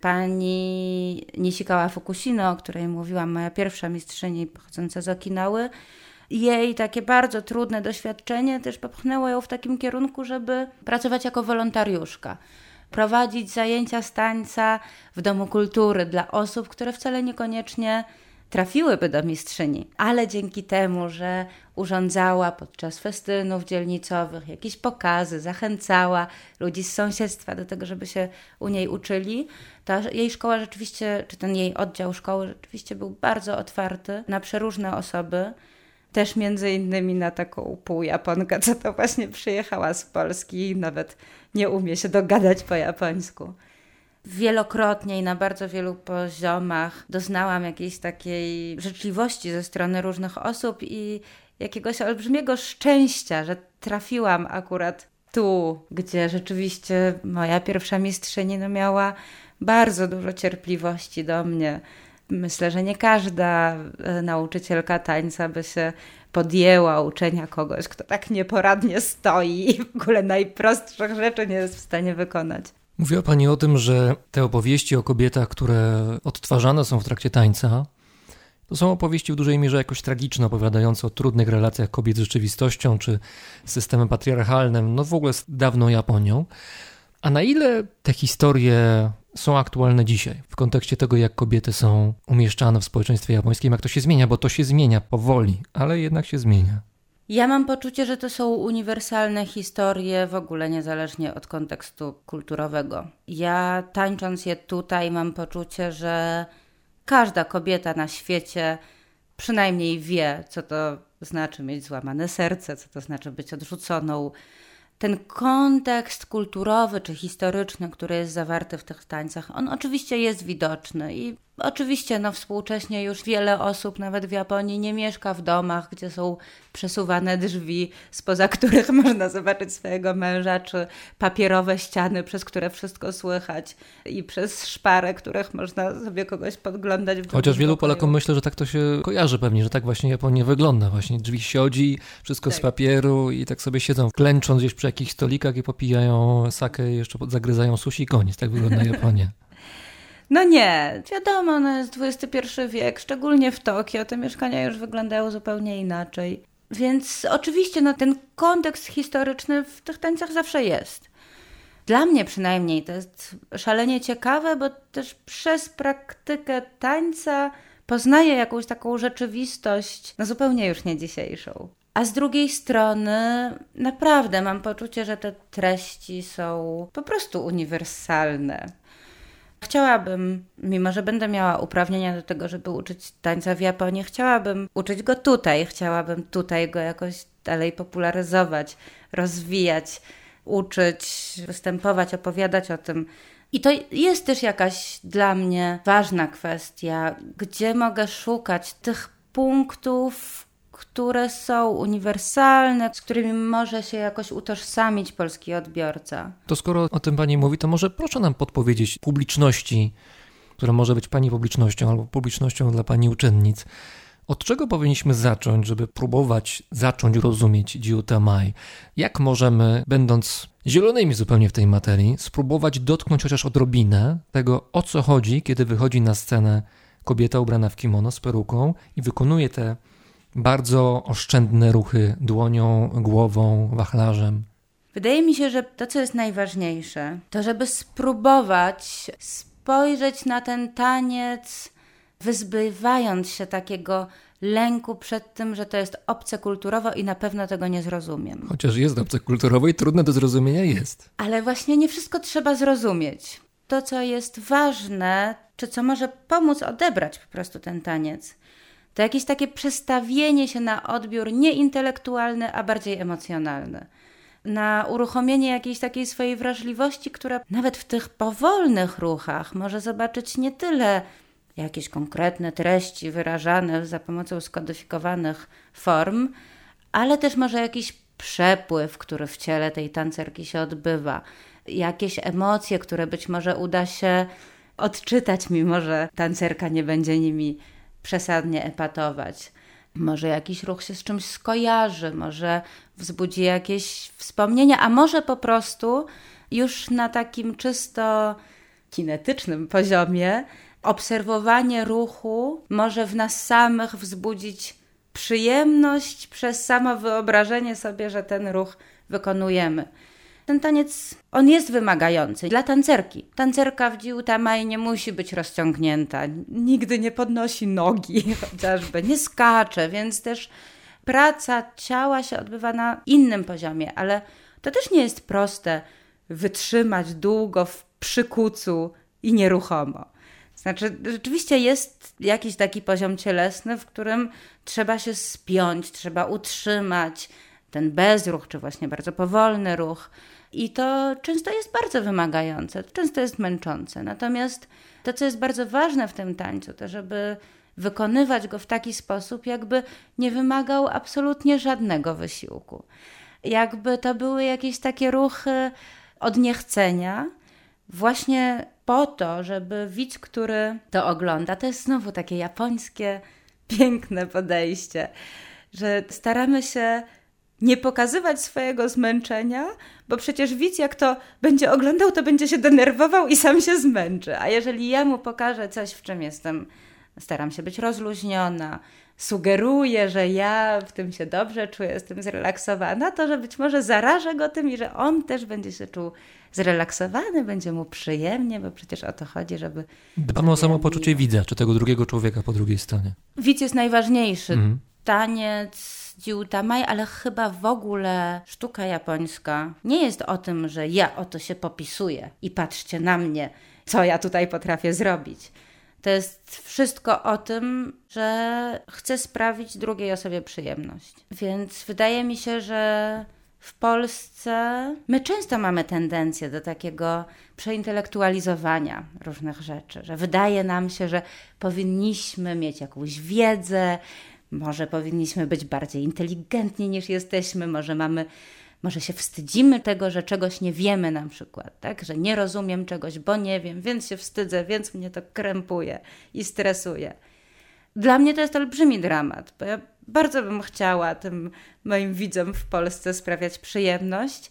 Pani Nishikawa Fukushino, o której mówiłam, moja pierwsza mistrzyni pochodząca z Okinały, jej takie bardzo trudne doświadczenie też popchnęło ją w takim kierunku, żeby pracować jako wolontariuszka. Prowadzić zajęcia z tańca w domu kultury dla osób, które wcale niekoniecznie trafiłyby do mistrzyni, ale dzięki temu, że urządzała podczas festynów dzielnicowych jakieś pokazy, zachęcała ludzi z sąsiedztwa do tego, żeby się u niej uczyli, ta jej szkoła rzeczywiście, czy ten jej oddział szkoły rzeczywiście był bardzo otwarty na przeróżne osoby. Też między innymi na taką półjaponkę, co to właśnie przyjechała z Polski i nawet nie umie się dogadać po japońsku. Wielokrotnie i na bardzo wielu poziomach doznałam jakiejś takiej życzliwości ze strony różnych osób i jakiegoś olbrzymiego szczęścia, że trafiłam akurat tu, gdzie rzeczywiście moja pierwsza mistrzyni no miała bardzo dużo cierpliwości do mnie Myślę, że nie każda e, nauczycielka tańca by się podjęła uczenia kogoś, kto tak nieporadnie stoi i w ogóle najprostszych rzeczy nie jest w stanie wykonać. Mówiła Pani o tym, że te opowieści o kobietach, które odtwarzane są w trakcie tańca, to są opowieści w dużej mierze jakoś tragiczne, opowiadające o trudnych relacjach kobiet z rzeczywistością czy systemem patriarchalnym, no w ogóle z dawną Japonią. A na ile te historie są aktualne dzisiaj w kontekście tego, jak kobiety są umieszczane w społeczeństwie japońskim, jak to się zmienia, bo to się zmienia powoli, ale jednak się zmienia. Ja mam poczucie, że to są uniwersalne historie, w ogóle niezależnie od kontekstu kulturowego. Ja tańcząc je tutaj, mam poczucie, że każda kobieta na świecie przynajmniej wie, co to znaczy mieć złamane serce, co to znaczy być odrzuconą, ten kontekst kulturowy czy historyczny, który jest zawarty w tych tańcach, on oczywiście jest widoczny i Oczywiście, no współcześnie już wiele osób, nawet w Japonii, nie mieszka w domach, gdzie są przesuwane drzwi, spoza których można zobaczyć swojego męża, czy papierowe ściany, przez które wszystko słychać i przez szpary, których można sobie kogoś podglądać. W Chociaż wielu pokoju. Polakom myślę, że tak to się kojarzy pewnie, że tak właśnie Japonia wygląda. Właśnie drzwi siodzi, wszystko tak. z papieru i tak sobie siedzą, klęcząc gdzieś przy jakichś stolikach i popijają sakę jeszcze zagryzają sushi i koniec. Tak wygląda Japonia. No nie, wiadomo, no jest XXI wiek, szczególnie w Tokio, te mieszkania już wyglądają zupełnie inaczej. Więc oczywiście no, ten kontekst historyczny w tych tańcach zawsze jest. Dla mnie przynajmniej to jest szalenie ciekawe, bo też przez praktykę tańca poznaję jakąś taką rzeczywistość, no zupełnie już nie dzisiejszą. A z drugiej strony, naprawdę mam poczucie, że te treści są po prostu uniwersalne. Chciałabym, mimo że będę miała uprawnienia do tego, żeby uczyć tańca w Japonii, chciałabym uczyć go tutaj, chciałabym tutaj go jakoś dalej popularyzować, rozwijać, uczyć, występować, opowiadać o tym. I to jest też jakaś dla mnie ważna kwestia, gdzie mogę szukać tych punktów, które są uniwersalne, z którymi może się jakoś utożsamić polski odbiorca. To skoro o tym Pani mówi, to może proszę nam podpowiedzieć publiczności, która może być Pani publicznością albo publicznością dla Pani uczennic, od czego powinniśmy zacząć, żeby próbować zacząć rozumieć Jiuta Mai? Jak możemy, będąc zielonymi zupełnie w tej materii, spróbować dotknąć chociaż odrobinę tego, o co chodzi, kiedy wychodzi na scenę kobieta ubrana w kimono z peruką i wykonuje te bardzo oszczędne ruchy dłonią, głową, wachlarzem. Wydaje mi się, że to, co jest najważniejsze, to żeby spróbować spojrzeć na ten taniec, wyzbywając się takiego lęku przed tym, że to jest obce kulturowo i na pewno tego nie zrozumiem. Chociaż jest obce kulturowo i trudne do zrozumienia jest. Ale właśnie nie wszystko trzeba zrozumieć. To, co jest ważne, czy co może pomóc odebrać po prostu ten taniec, to jakieś takie przestawienie się na odbiór nie intelektualny, a bardziej emocjonalny. Na uruchomienie jakiejś takiej swojej wrażliwości, która nawet w tych powolnych ruchach może zobaczyć nie tyle jakieś konkretne treści wyrażane za pomocą skodyfikowanych form, ale też może jakiś przepływ, który w ciele tej tancerki się odbywa, jakieś emocje, które być może uda się odczytać, mimo że tancerka nie będzie nimi przesadnie epatować. Może jakiś ruch się z czymś skojarzy, może wzbudzi jakieś wspomnienia, a może po prostu już na takim czysto kinetycznym poziomie obserwowanie ruchu może w nas samych wzbudzić przyjemność przez samo wyobrażenie sobie, że ten ruch wykonujemy. Ten taniec, on jest wymagający dla tancerki. Tancerka w Jiutamai nie musi być rozciągnięta, nigdy nie podnosi nogi chociażby, nie skacze, więc też praca ciała się odbywa na innym poziomie, ale to też nie jest proste wytrzymać długo w przykucu i nieruchomo. Znaczy, rzeczywiście jest jakiś taki poziom cielesny, w którym trzeba się spiąć, trzeba utrzymać ten bezruch, czy właśnie bardzo powolny ruch. I to często jest bardzo wymagające, często jest męczące. Natomiast to, co jest bardzo ważne w tym tańcu, to żeby wykonywać go w taki sposób, jakby nie wymagał absolutnie żadnego wysiłku. Jakby to były jakieś takie ruchy od niechcenia, właśnie po to, żeby widz, który to ogląda, to jest znowu takie japońskie, piękne podejście, że staramy się nie pokazywać swojego zmęczenia, bo przecież widz, jak to będzie oglądał, to będzie się denerwował i sam się zmęczy. A jeżeli ja mu pokażę coś, w czym jestem, staram się być rozluźniona, sugeruję, że ja w tym się dobrze czuję, jestem zrelaksowana, to że być może zarażę go tym i że on też będzie się czuł zrelaksowany, będzie mu przyjemnie, bo przecież o to chodzi, żeby. Dbamy o samopoczucie widza, czy tego drugiego człowieka po drugiej stronie. Widz jest najważniejszy. Mhm. Taniec Jiutamai, ale chyba w ogóle sztuka japońska nie jest o tym, że ja oto się popisuję i patrzcie na mnie, co ja tutaj potrafię zrobić. To jest wszystko o tym, że chcę sprawić drugiej osobie przyjemność. Więc wydaje mi się, że w Polsce my często mamy tendencję do takiego przeintelektualizowania różnych rzeczy, że wydaje nam się, że powinniśmy mieć jakąś wiedzę, może powinniśmy być bardziej inteligentni niż jesteśmy, może mamy może się wstydzimy tego, że czegoś nie wiemy na przykład, tak? Że nie rozumiem czegoś, bo nie wiem, więc się wstydzę, więc mnie to krępuje i stresuje. Dla mnie to jest olbrzymi dramat, bo ja bardzo bym chciała tym moim widzom w Polsce sprawiać przyjemność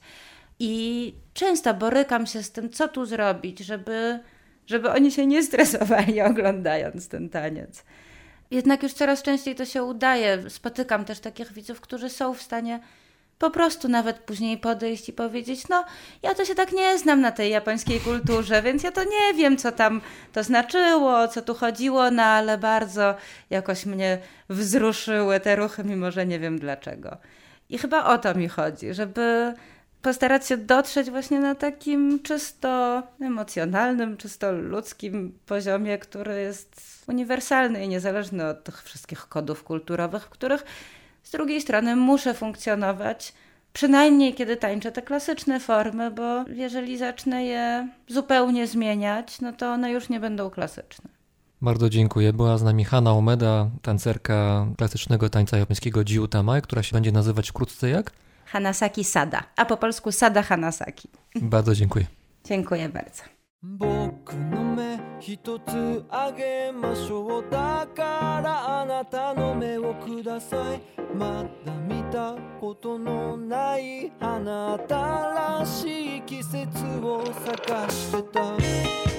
i często borykam się z tym, co tu zrobić, żeby, żeby oni się nie stresowali oglądając ten taniec. Jednak już coraz częściej to się udaje. Spotykam też takich widzów, którzy są w stanie po prostu nawet później podejść i powiedzieć: No, ja to się tak nie znam na tej japońskiej kulturze, więc ja to nie wiem, co tam to znaczyło, co tu chodziło, no ale bardzo jakoś mnie wzruszyły te ruchy, mimo że nie wiem dlaczego. I chyba o to mi chodzi, żeby postarać się dotrzeć właśnie na takim czysto emocjonalnym, czysto ludzkim poziomie, który jest uniwersalny i niezależny od tych wszystkich kodów kulturowych, w których z drugiej strony muszę funkcjonować, przynajmniej kiedy tańczę te klasyczne formy, bo jeżeli zacznę je zupełnie zmieniać, no to one już nie będą klasyczne. Bardzo dziękuję. Była z nami Hanna Omeda, tancerka klasycznego tańca japońskiego Jiu Tamae, która się będzie nazywać wkrótce jak? Hanasaki Sada, a po polsku Sada Hanasaki. Bardzo dziękuję. Dziękuję bardzo. 僕の目一つあげましょうだからあなたの目をくださいまだ見たことのない花新しい季節を探してた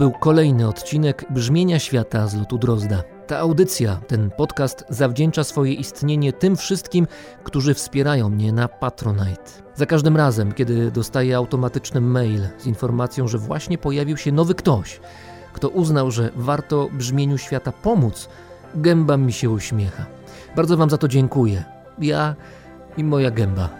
był kolejny odcinek Brzmienia Świata z lotu Drozda. Ta audycja, ten podcast zawdzięcza swoje istnienie tym wszystkim, którzy wspierają mnie na Patronite. Za każdym razem, kiedy dostaję automatyczny mail z informacją, że właśnie pojawił się nowy ktoś, kto uznał, że warto brzmieniu świata pomóc, gęba mi się uśmiecha. Bardzo Wam za to dziękuję. Ja i moja gęba.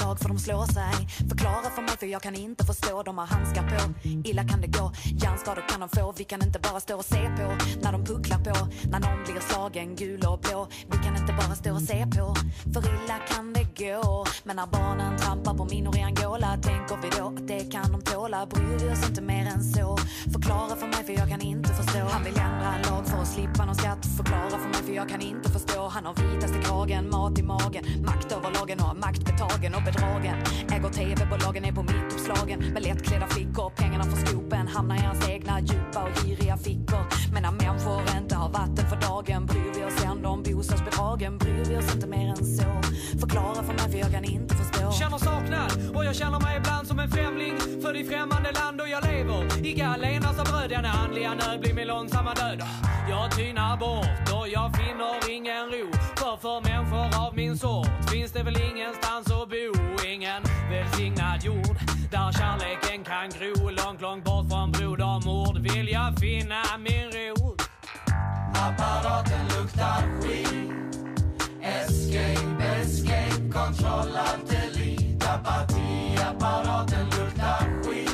Slag för de slår sig. Förklara för mig för jag kan inte förstå. De har handskar på, illa kan det gå. Hjärnskador kan de få, vi kan inte bara stå och se på. När de pucklar på, när någon blir slagen gul och blå. Vi kan inte bara stå och se på. För illa kan det gå. Men när barnen trampar på minor i Angola Tänker vi då att det kan de tåla? Bryr vi oss inte mer än så? Förklara för mig för jag kan inte förstå. Han vill ändra en lag för att slippa någon skatt. Förklara för mig för jag kan inte förstå. Han har vitaste kragen, mat i magen. Makt över lagen och makt betagen. Och bedragen Äger tv-bolagen är på mitt uppslagen. Med lättklädda flickor, pengarna från skopen. Hamnar i hans egna djupa och giriga fickor. Men när människor inte har vatten för dagen Bryr vi oss ändå om bostadsbidragen. Bryr vi oss inte mer än så? Förklara för mig för jag kan inte Känner saknad. Och jag känner mig ibland som en främling För i främmande land och jag lever. I Galenas av bröd Denna andliga nöd blir min långsamma död. Jag tynar bort och jag finner ingen ro. För för människor av min sort finns det väl ingenstans att bo. Ingen välsignad jord där kärleken kan gro. Långt, långt bort från brodermord vill jag finna min ro. Apparaten luktar skit. Escape, escape, kontroll, alt delete Apatiapparaten luktar skit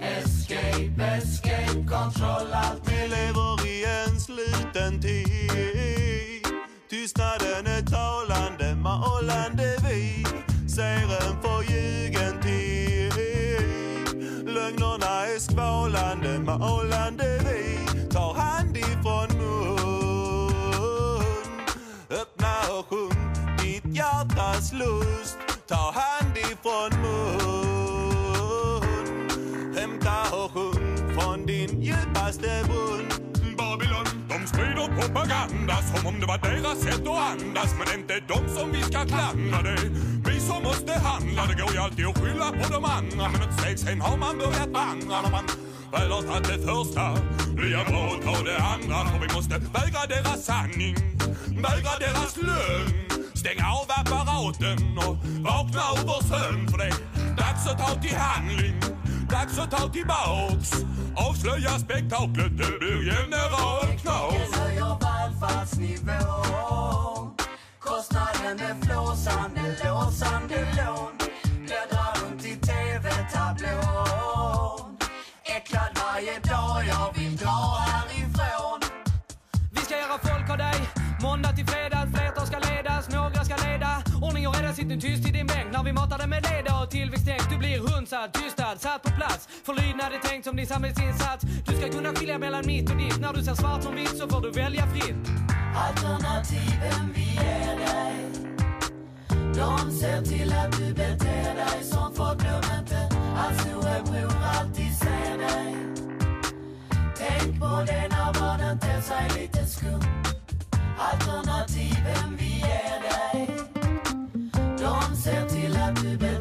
Escape, escape, kontroll, alt Vi lever i en sluten tid Tystnaden är talande, malande vi. Ser en förljugen tid. Lögnerna är skvalande, malande hjärtas lust. Ta hand ifrån mun. Hämta och sjung från din djupaste brunn Babylon, de sprider propaganda som om det var deras sätt att andas. Men inte de som vi ska klandra det. Vi som måste handla, det går ju alltid att skylla på de andra. Men ett steg sen har man börjat vandra. När man väl har tagit det första Blir jag bra att ta det andra. För vi måste vägra deras sanning Vägra deras lögn. Stänga av apparaten och vakna vår sömn För det är dags att ta till handling. Dags att ta tillbaks Avslöja spektaklet, det blir generalknas. Höjer välfärdsnivån Kostnaden är flåsande, låsande lån. Bläddrar runt i tv-tablån. Äcklad varje dag, jag vill dra härifrån. Vi ska göra folk av dig. Måndag till fredag, flertal ska ledas, några Medan sitter tyst i din bänk när vi matar dig med leda och tillväxttänk. Du blir hunsad, tystad, satt på plats. Förlydnad är tänkt som din samhällsinsats. Du ska kunna skilja mellan mitt och ditt. När du ser svart som vitt så får du välja fritt. Alternativen vi ger dig. De ser till att du beter dig som folk glöm inte att storebror alltid ser dig. Tänk på det när barnen ter sig lite skum. Alternativen vi ger dig. Storm, c'est la plus belle.